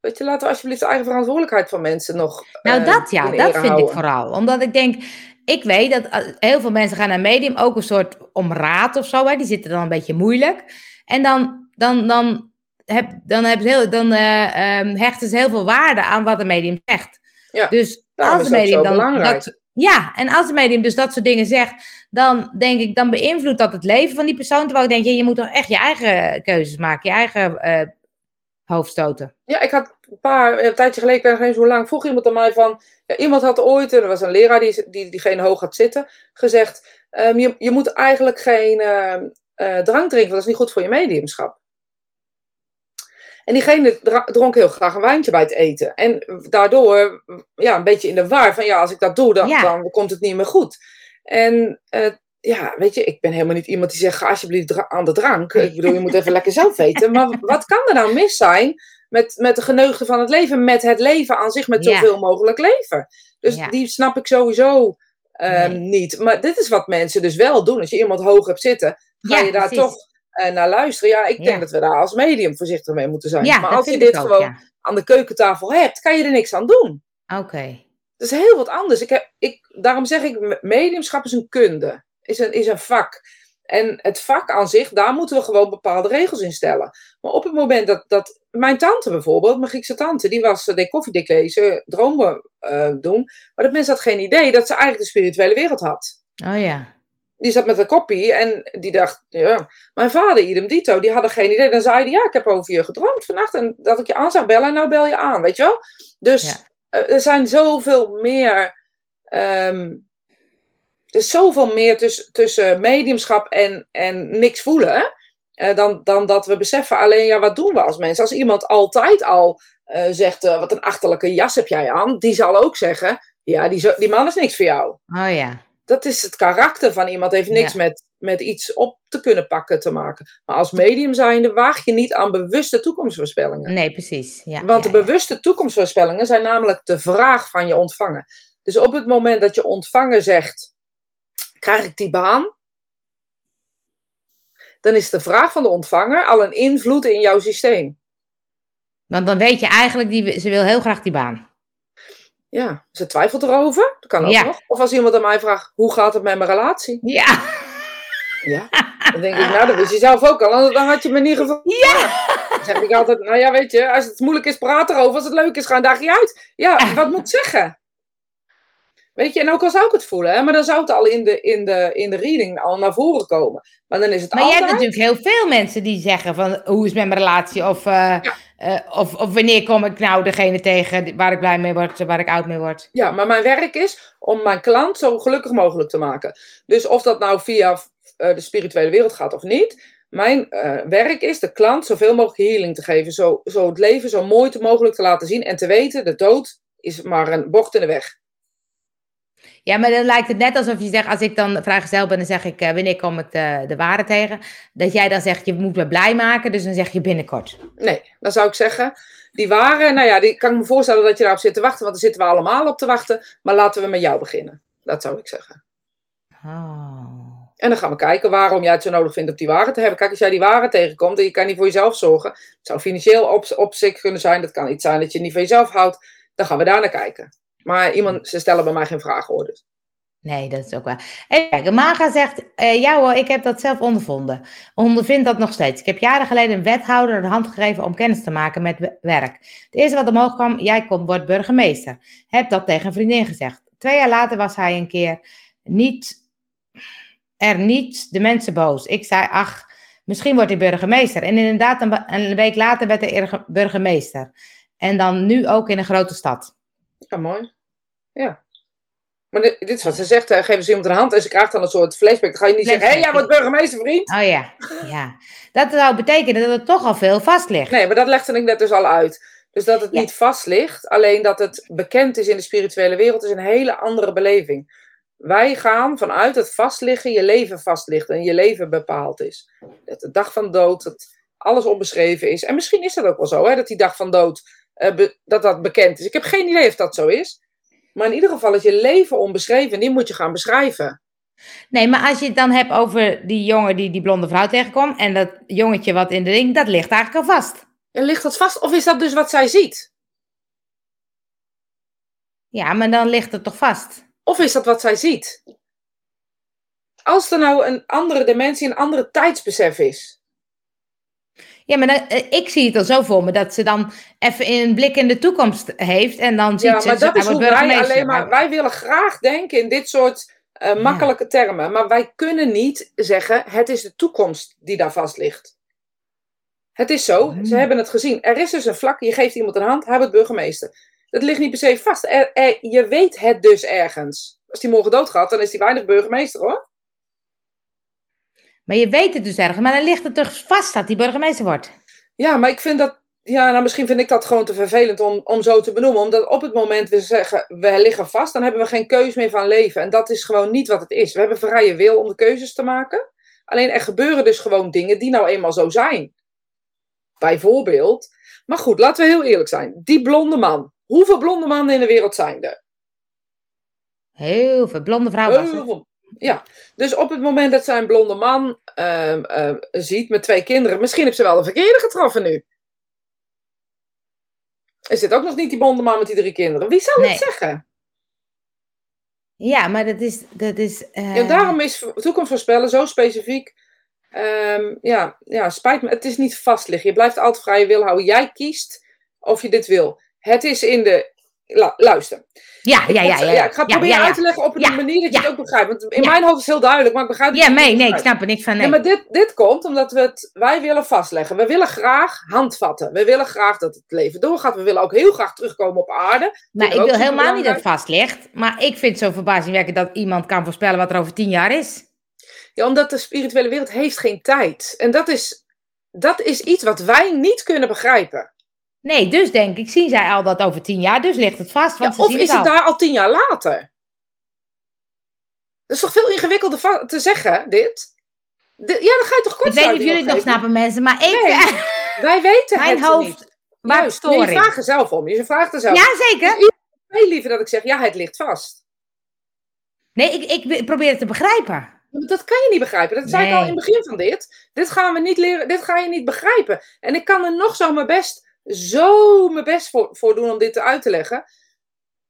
Weet je, laten we alsjeblieft de eigen verantwoordelijkheid van mensen nog. Nou, uh, dat ja, dat vind ik vooral. Omdat ik denk, ik weet dat eh, heel veel mensen gaan naar medium ook een soort om raad of zo. Hè. Die zitten dan een beetje moeilijk. En dan, dan, dan, heb, dan, heb heel, dan uh, um, hechten ze heel veel waarde aan wat de medium zegt. Ja, dus als de medium dan dat, ja, en als de medium dus dat soort dingen zegt, dan denk ik, dan beïnvloedt dat het leven van die persoon. Terwijl ik denk, je, je moet toch echt je eigen keuzes maken, je eigen uh, hoofdstoten. Ja, ik had een paar, een tijdje geleden, ik weet nog eens hoe lang, vroeg iemand aan mij van, ja, iemand had ooit, er was een leraar die, die diegene hoog had zitten, gezegd, um, je, je moet eigenlijk geen uh, uh, drank drinken, want dat is niet goed voor je mediumschap. En diegene dronk heel graag een wijntje bij het eten. En daardoor, ja, een beetje in de war van, ja, als ik dat doe, dan, ja. dan komt het niet meer goed. En uh, ja, weet je, ik ben helemaal niet iemand die zegt, ga alsjeblieft aan de drank. Ik bedoel, je moet even lekker zelf weten. Maar wat kan er nou mis zijn met, met de geneugde van het leven, met het leven aan zich, met zoveel mogelijk leven? Dus ja. die snap ik sowieso um, nee. niet. Maar dit is wat mensen dus wel doen. Als je iemand hoog hebt zitten, ga ja, je daar precies. toch uh, naar luisteren. Ja, ik denk dat we daar als medium voorzichtig mee moeten zijn. maar als je dit ook, gewoon aan de keukentafel hebt, kan je er niks aan doen. Oké. Dat is heel wat anders. Ik heb, ik, daarom zeg ik, mediumschap is een kunde, is een, is een vak. En het vak aan zich, daar moeten we gewoon bepaalde regels in stellen. Maar op het moment dat, dat mijn tante bijvoorbeeld, mijn Griekse tante, die was, deed koffiedik lezen, dromen uh, doen. Maar dat mensen had geen idee dat ze eigenlijk de spirituele wereld had. Oh ja. Die zat met een kopie en die dacht, ja, mijn vader, idem dito, die hadden geen idee. Dan zei hij, ja, ik heb over je gedroomd vannacht en dat ik je aan zou bellen en nou bel je aan, weet je wel? Dus ja. uh, er zijn zoveel meer um, er is zoveel meer tussen, tussen mediumschap en, en niks voelen. Uh, dan, dan dat we beseffen alleen, ja, wat doen we als mensen? Als iemand altijd al uh, zegt, uh, wat een achterlijke jas heb jij aan, die zal ook zeggen, ja, die, die man is niks voor jou. Oh ja. Dat is het karakter van iemand, heeft niks ja. met, met iets op te kunnen pakken te maken. Maar als medium zijnde waag je niet aan bewuste toekomstvoorspellingen. Nee, precies. Ja, Want ja, de bewuste toekomstvoorspellingen zijn namelijk de vraag van je ontvanger. Dus op het moment dat je ontvanger zegt, krijg ik die baan? Dan is de vraag van de ontvanger al een invloed in jouw systeem. Want dan weet je eigenlijk, die, ze wil heel graag die baan. Ja, ze twijfelt erover. Dat kan ook Ja. nog. Of als iemand aan mij vraagt, hoe gaat het met mijn relatie? Ja. Ja. Dan denk ik, nou, dat wist je zelf ook al. anders Dan had je me niet gevonden. Ja. Dan zeg ik altijd, nou ja, weet je, als het moeilijk is, praat erover. Als het leuk is, ga een dagje uit. Ja, wat moet ik zeggen? Weet je, en ook al zou ik het voelen, hè, maar dan zou het al in de, in, de, in de reading al naar voren komen. Maar dan is het Maar je altijd... hebt natuurlijk heel veel mensen die zeggen van hoe is mijn relatie of, eh, eh, of, of wanneer kom ik nou degene tegen waar ik blij mee word, waar ik oud mee word. Ja, maar mijn werk is om mijn klant zo gelukkig mogelijk te maken. Dus of dat nou via uh, de spirituele wereld gaat of niet. Mijn werk is de klant zoveel mogelijk healing te geven. Zo, zo het leven zo mooi te mogelijk te laten zien. En te weten, de dood is maar een bocht in de weg. Ja, maar dan lijkt het net alsof je zegt, als ik dan vrijgezel ben, dan zeg ik, uh, wanneer kom ik de, de ware tegen? Dat jij dan zegt, je moet me blij maken, dus dan zeg je binnenkort. Nee, dan zou ik zeggen, die ware, nou ja, die kan ik me voorstellen dat je daarop zit te wachten, want daar zitten we allemaal op te wachten. Maar laten we met jou beginnen. Dat zou ik zeggen. Oh. En dan gaan we kijken waarom jij het zo nodig vindt om die ware te hebben. Kijk, als jij die ware tegenkomt en je kan niet voor jezelf zorgen. Het zou financieel op, op zich kunnen zijn. Dat kan iets zijn dat je niet van jezelf houdt. Dan gaan we daar naar kijken. Maar iemand, ze stellen bij mij geen vragen hoor. Dus. Nee, dat is ook waar. En kijk, Maga zegt, uh, ja hoor, ik heb dat zelf ondervonden. Ondervind dat nog steeds. Ik heb jaren geleden een wethouder de hand gegeven om kennis te maken met werk. Het eerste wat omhoog kwam, jij komt, wordt burgemeester. Heb dat tegen een vriendin gezegd. Twee jaar later was hij een keer niet, er niet de mensen boos. Ik zei, ach, misschien wordt hij burgemeester. En inderdaad, een week later werd hij burgemeester. En dan nu ook in een grote stad. Ja, mooi. Ja. Maar dit, dit is wat ze zegt, hè, geven ze iemand een hand en ze krijgt dan een soort flashback. Dan ga je niet zeggen, hé, hey, jij wordt burgemeester, vriend. Oh ja, ja. Dat zou betekenen dat het toch al veel vast ligt. Nee, maar dat legde ik net dus al uit. Dus dat het ja. niet vast ligt, alleen dat het bekend is in de spirituele wereld, is een hele andere beleving. Wij gaan vanuit het vastliggen, je leven vast ligt en je leven bepaald is. Dat de dag van dood, dat alles onbeschreven is. En misschien is dat ook wel zo, hè, dat die dag van dood be, dat dat bekend is. Ik heb geen idee of dat zo is. Maar in ieder geval is je leven onbeschreven en die moet je gaan beschrijven. Nee, maar als je het dan hebt over die jongen die die blonde vrouw tegenkomt en dat jongetje wat in de ring, dat ligt eigenlijk al vast. En ligt dat vast? Of is dat dus wat zij ziet? Ja, maar dan ligt het toch vast? Of is dat wat zij ziet? Als er nou een andere dimensie, een andere tijdsbesef is. Ja, maar dan, ik zie het al zo voor me dat ze dan even een blik in de toekomst heeft en dan ziet ja, ze... maar dat is hoe wij alleen maar... Wij willen graag denken in dit soort uh, makkelijke ja. termen, maar wij kunnen niet zeggen het is de toekomst die daar vast ligt. Het is zo, hmm. ze hebben het gezien. Er is dus een vlak, je geeft iemand een hand, hij wordt burgemeester. Dat ligt niet per se vast. Er, er, je weet het dus ergens. Als die morgen doodgaat, dan is die weinig burgemeester hoor. Maar je weet het dus ergens, maar dan ligt het toch vast dat die burgemeester wordt. Ja, maar ik vind dat, ja, nou misschien vind ik dat gewoon te vervelend om, om zo te benoemen. Omdat op het moment we zeggen, we liggen vast, dan hebben we geen keus meer van leven. En dat is gewoon niet wat het is. We hebben vrije wil om de keuzes te maken. Alleen er gebeuren dus gewoon dingen die nou eenmaal zo zijn. Bijvoorbeeld. Maar goed, laten we heel eerlijk zijn. Die blonde man. Hoeveel blonde mannen in de wereld zijn er? Heel veel. Blonde vrouwen. Heel veel. Ja, dus op het moment dat zij een blonde man uh, uh, ziet met twee kinderen, misschien heeft ze wel de verkeerde getroffen nu. Er zit ook nog niet die bondeman met die drie kinderen. Wie zou Nee. het zeggen? Ja, maar dat is. Dat is eh, Ja, daarom is toekomst voorspellen zo specifiek. Ehm, ja, ja, spijt me. Het is niet vastliggen. Je blijft altijd vrije wil houden. Jij kiest of je dit wil. Het is in de. Luister. Ja, ja, ja. ja, ik ga het ja, proberen ja, uit te leggen op een manier dat je het ook begrijpt. Want in mijn hoofd is het heel duidelijk, maar ik begrijp het Ja, niet. nee, nee, ik snap er niks van. Nee. Ja, maar dit, dit komt omdat we het, wij willen vastleggen. We willen graag handvatten. We willen graag dat het leven doorgaat. We willen ook heel graag terugkomen op aarde. Maar ik wil helemaal niet dat het vast ligt. Maar ik vind het zo verbazingwekkend dat iemand kan voorspellen wat er over tien jaar is. Ja, omdat de spirituele wereld heeft geen tijd. En dat is, dat is iets wat wij niet kunnen begrijpen. Nee, dus denk ik, zien zij al dat over tien jaar, dus ligt het vast. Ja, Want ze of is het daar al tien jaar later? Dat is toch veel ingewikkelder te zeggen, dit? De- ja, dan ga je toch kort Ik weet niet of jullie het nog snappen, mensen, maar ik... Nee, Wij weten mijn het hoofd niet. Juist, nee, je vraagt er zelf om. Je vraagt er zelf Ja, zeker. Veel liever dat ik zeg, ja, het ligt vast. Nee, ik, ik probeer het te begrijpen. Ja, Dat kan je niet begrijpen. Dat zei ik al in het begin van dit. Dit gaan we niet leren. Dit ga je niet begrijpen. En ik kan er nog zo mijn best, zo mijn best voor, doen om dit uit te leggen.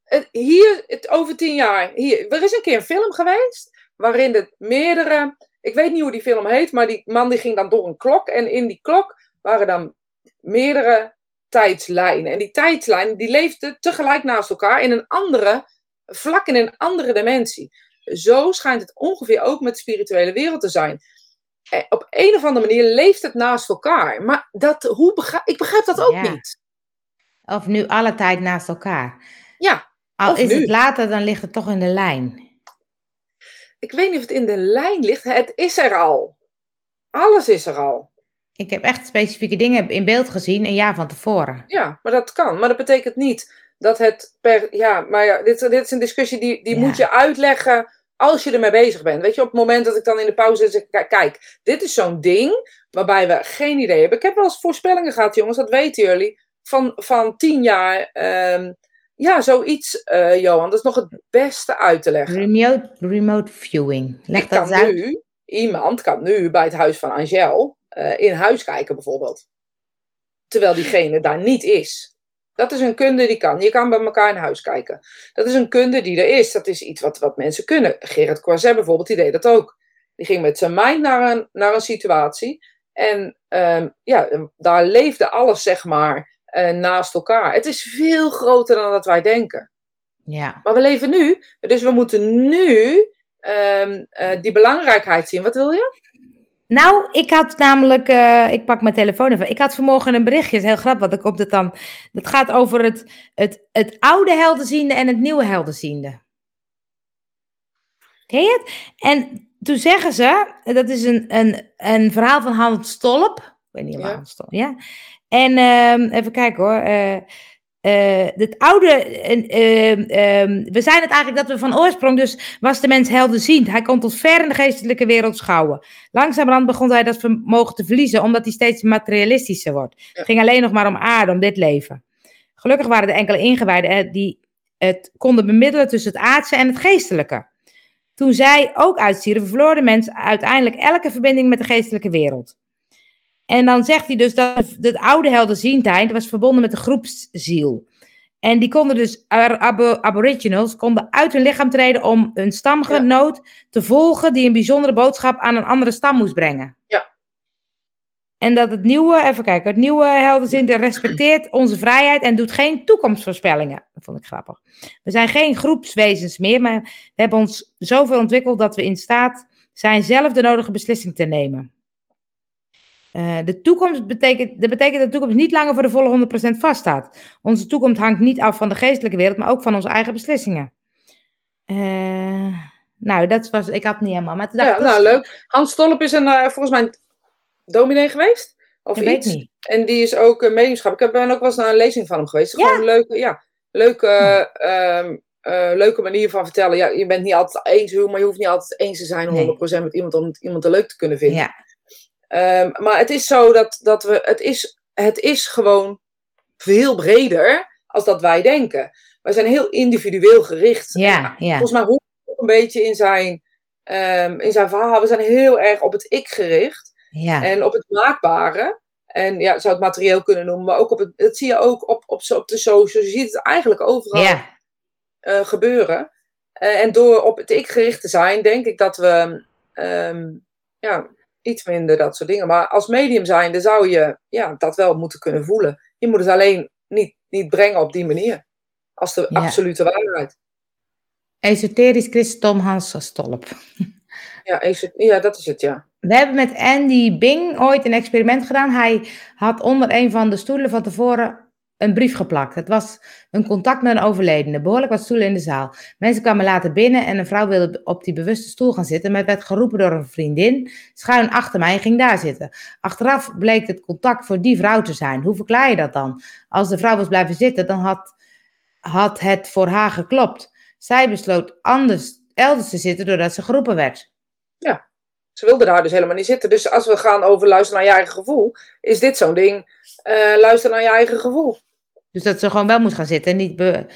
Het- hier, het, over tien jaar, hier, er is een keer een film geweest waarin de meerdere, ik weet niet hoe die film heet, maar die man die ging dan door een klok en in die klok waren dan meerdere tijdslijnen. En die tijdslijnen die leefden tegelijk naast elkaar in een andere vlak in een andere dimensie. Zo schijnt het ongeveer ook met de spirituele wereld te zijn. Eh, Op een of andere manier leeft het naast elkaar. Maar dat, hoe begrijp, ik begrijp dat ook Ja. niet. Of nu alle tijd naast elkaar. Ja, Al is nu. het later, dan ligt het toch in de lijn. ik weet niet of het in de lijn ligt. Het is er al. Alles is er al. Ik heb echt specifieke dingen in beeld gezien een jaar van tevoren. Ja, maar dat kan. Maar dat betekent niet dat het per. Ja, maar ja, dit, dit is een discussie die, die Ja. moet je uitleggen als je ermee bezig bent. Weet je, op het moment dat ik dan in de pauze zeg: kijk, dit is zo'n ding waarbij we geen idee hebben. Ik heb wel eens voorspellingen gehad, jongens, dat weten jullie. Van, van tien jaar. ehm, ja, zoiets, eh, Johan. Dat is nog het beste uit te leggen. Remote, remote viewing. Leg Ik dat kan uit. nu, iemand kan nu bij het huis van Angel eh, in huis kijken, bijvoorbeeld. Terwijl diegene daar niet is. Dat is een kunde die kan. Je kan bij elkaar in huis kijken. Dat is een kunde die er is. Dat is iets wat, wat mensen kunnen. Gerrit Corzet bijvoorbeeld, die deed dat ook. Die ging met zijn mind naar een, naar een situatie. En ehm, ja, daar leefde alles, zeg maar, eh, naast elkaar. Het is veel groter dan dat wij denken. Ja. Maar we leven nu, dus we moeten nu ehm, eh, die belangrijkheid zien. Wat wil je? Nou, ik had namelijk, eh, ik pak mijn telefoon even. Ik had vanmorgen een berichtje, het is heel grappig, want dan komt het dan. Het gaat over het, het, het oude helderziende en het nieuwe helderziende. Ken je het? En toen zeggen ze, dat is een, een, een verhaal van Hans Stolp. Ik weet niet of Ja. Hans Stolp, ja. En ehm, even kijken hoor. eh, eh, het oude, eh, ehm, ehm, we zijn het eigenlijk dat we van oorsprong, dus was de mens helderziend. Hij kon tot ver in de geestelijke wereld schouwen. Langzamerhand begon hij dat vermogen te verliezen, omdat hij steeds materialistischer wordt. Het ging alleen nog maar om aarde, om dit leven. Gelukkig waren er enkele ingewijden die het konden bemiddelen tussen het aardse en het geestelijke. Toen zij ook uitstierven, verloor de mens uiteindelijk elke verbinding met de geestelijke wereld. En dan zegt hij dus dat de oude helderziendheid was verbonden met de groepsziel. En die konden dus, aboriginals, konden uit hun lichaam treden om een stamgenoot te volgen die een bijzondere boodschap aan een andere stam moest brengen. Ja. En dat het nieuwe, even kijken, het nieuwe helderziende respecteert onze vrijheid en doet geen toekomstvoorspellingen. Dat vond ik grappig. We zijn geen groepswezens meer, maar we hebben ons zoveel ontwikkeld dat we in staat zijn zelf de nodige beslissing te nemen. Eh, de toekomst betekent, dat betekent dat de toekomst niet langer voor de volle 100% vaststaat. Onze toekomst hangt niet af van de geestelijke wereld, maar ook van onze eigen beslissingen. Eh, nou, dat was, ik had het niet helemaal. Maar dacht Ja, nou leuk. Hans Stolp is een, eh, volgens mij een dominee geweest. Of ik weet iets. niet. En die is ook een mediumschap. Ik heb- ben ook wel eens naar een lezing van hem geweest. Ja. Gewoon een leuke, ja, leuke, eh, leuke manier van vertellen. Ja, je bent niet altijd eens, maar je hoeft niet altijd eens te zijn 100% met iemand om iemand er leuk te kunnen vinden. Ja, Ehm, maar het is zo dat, dat we, het is, het is gewoon veel breder als dat wij denken. Wij zijn heel individueel gericht. ja, ja. Volgens mij hoort het ook een beetje in zijn, ehm, in zijn verhaal. We zijn heel erg op het ik gericht ja. en op het maakbare. En ja, zou het materieel kunnen noemen, maar ook op het, dat zie je ook op, op, op de socials. Je ziet het eigenlijk overal Ja, eh, gebeuren. Eh, en door op het ik gericht te zijn, denk ik dat we ehm, ja, iets minder dat soort dingen. Maar als medium zijnde zou je ja, dat wel moeten kunnen voelen. Je moet het alleen niet, niet brengen op die manier. Als de Ja. absolute waarheid. esoterisch christendom Hans Stolp. Ja, ja, dat is het, ja. We hebben met Andy Bing ooit een experiment gedaan. Hij had onder een van de stoelen van tevoren een brief geplakt. Het was een contact met een overledene. Behoorlijk wat stoelen in de zaal. Mensen kwamen later binnen en een vrouw wilde op die bewuste stoel gaan zitten. Maar werd geroepen door een vriendin. Schuin achter mij en ging daar zitten. Achteraf bleek het contact voor die vrouw te zijn. Hoe verklaar je dat dan? Als de vrouw was blijven zitten, dan had, had het voor haar geklopt. Zij besloot anders elders te zitten doordat ze geroepen werd. Ze wilde daar dus helemaal niet zitten. Dus als we gaan over luisteren naar je eigen gevoel, is dit zo'n ding. eh luister naar je eigen gevoel. Dus dat ze gewoon wel moet gaan zitten en niet be-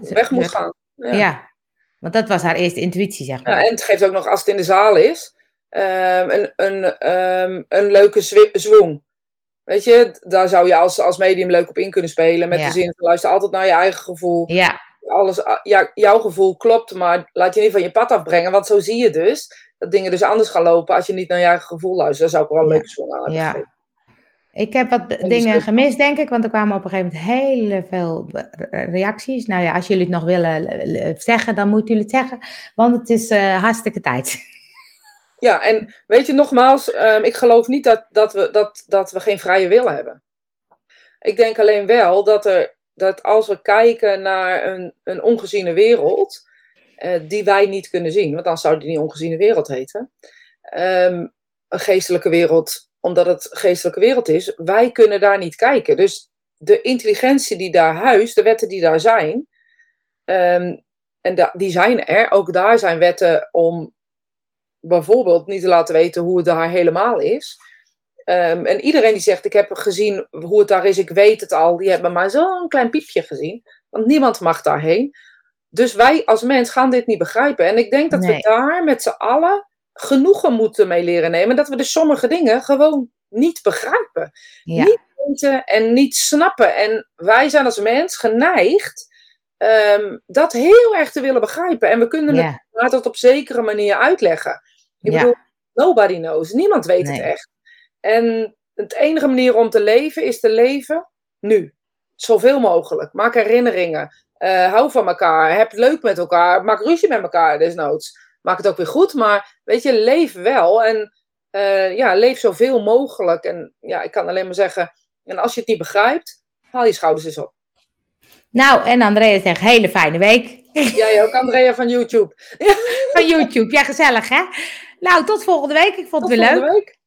Weg moet gaan. Ja. Ja. want dat was haar eerste intuïtie, zeg maar. Ja, en het geeft ook nog, als het in de zaal is, ehm, een, een, ehm, een leuke zwoeng. Weet je, daar zou je als, als medium leuk op in kunnen spelen. Met Ja. de zin van luister altijd naar je eigen gevoel. Ja, Alles, ja, jouw gevoel klopt, maar laat je niet van je pad afbrengen. Want zo zie je dus dat dingen dus anders gaan lopen als je niet naar je eigen gevoel luistert. Daar zou ik wel een Ja. leuke zwang aan hebben Ja. Ik heb wat dingen gemist, denk ik, want er kwamen op een gegeven moment heel veel re- reacties. Nou ja, als jullie het nog willen zeggen, dan moeten jullie het zeggen, want het is eh, hartstikke tijd. Ja, en weet je, nogmaals, ehm, ik geloof niet dat, dat, we, dat, dat we geen vrije wil hebben. Ik denk alleen wel dat, er, dat als we kijken naar een, een ongeziene wereld, eh, die wij niet kunnen zien, want dan zou die niet ongeziene wereld heten, ehm, een geestelijke wereld, omdat het geestelijke wereld is, wij kunnen daar niet kijken. Dus de intelligentie die daar huist, de wetten die daar zijn, ehm, en da- die zijn er, ook daar zijn wetten om bijvoorbeeld niet te laten weten hoe het daar helemaal is. Ehm, en iedereen die zegt, ik heb gezien hoe het daar is, ik weet het al, die hebben maar zo'n klein piepje gezien. Want niemand mag daarheen. Dus wij als mens gaan dit niet begrijpen. En ik denk dat Nee. we daar met z'n allen genoegen moeten mee leren nemen. Dat we dus sommige dingen gewoon niet begrijpen. Ja, Niet weten en niet snappen. En wij zijn als mens geneigd ehm, dat heel erg te willen begrijpen. En we kunnen het maar tot op zekere manier uitleggen. Ik Ja. bedoel, nobody knows. Niemand weet Nee. het echt. En het enige manier om te leven is te leven nu. Zoveel mogelijk. Maak herinneringen. Eh, hou van elkaar. Heb het leuk met elkaar. Maak ruzie met elkaar desnoods. Maak het ook weer goed. Maar weet je, leef wel. En eh, ja, leef zoveel mogelijk. En ja, ik kan alleen maar zeggen. En als je het niet begrijpt, haal je schouders eens op. Nou, en Andrea zegt, hele fijne week. Jij ook, Andrea van YouTube. Van YouTube. Ja, gezellig hè? Nou, tot volgende week. Ik vond Tot het weer leuk. volgende week.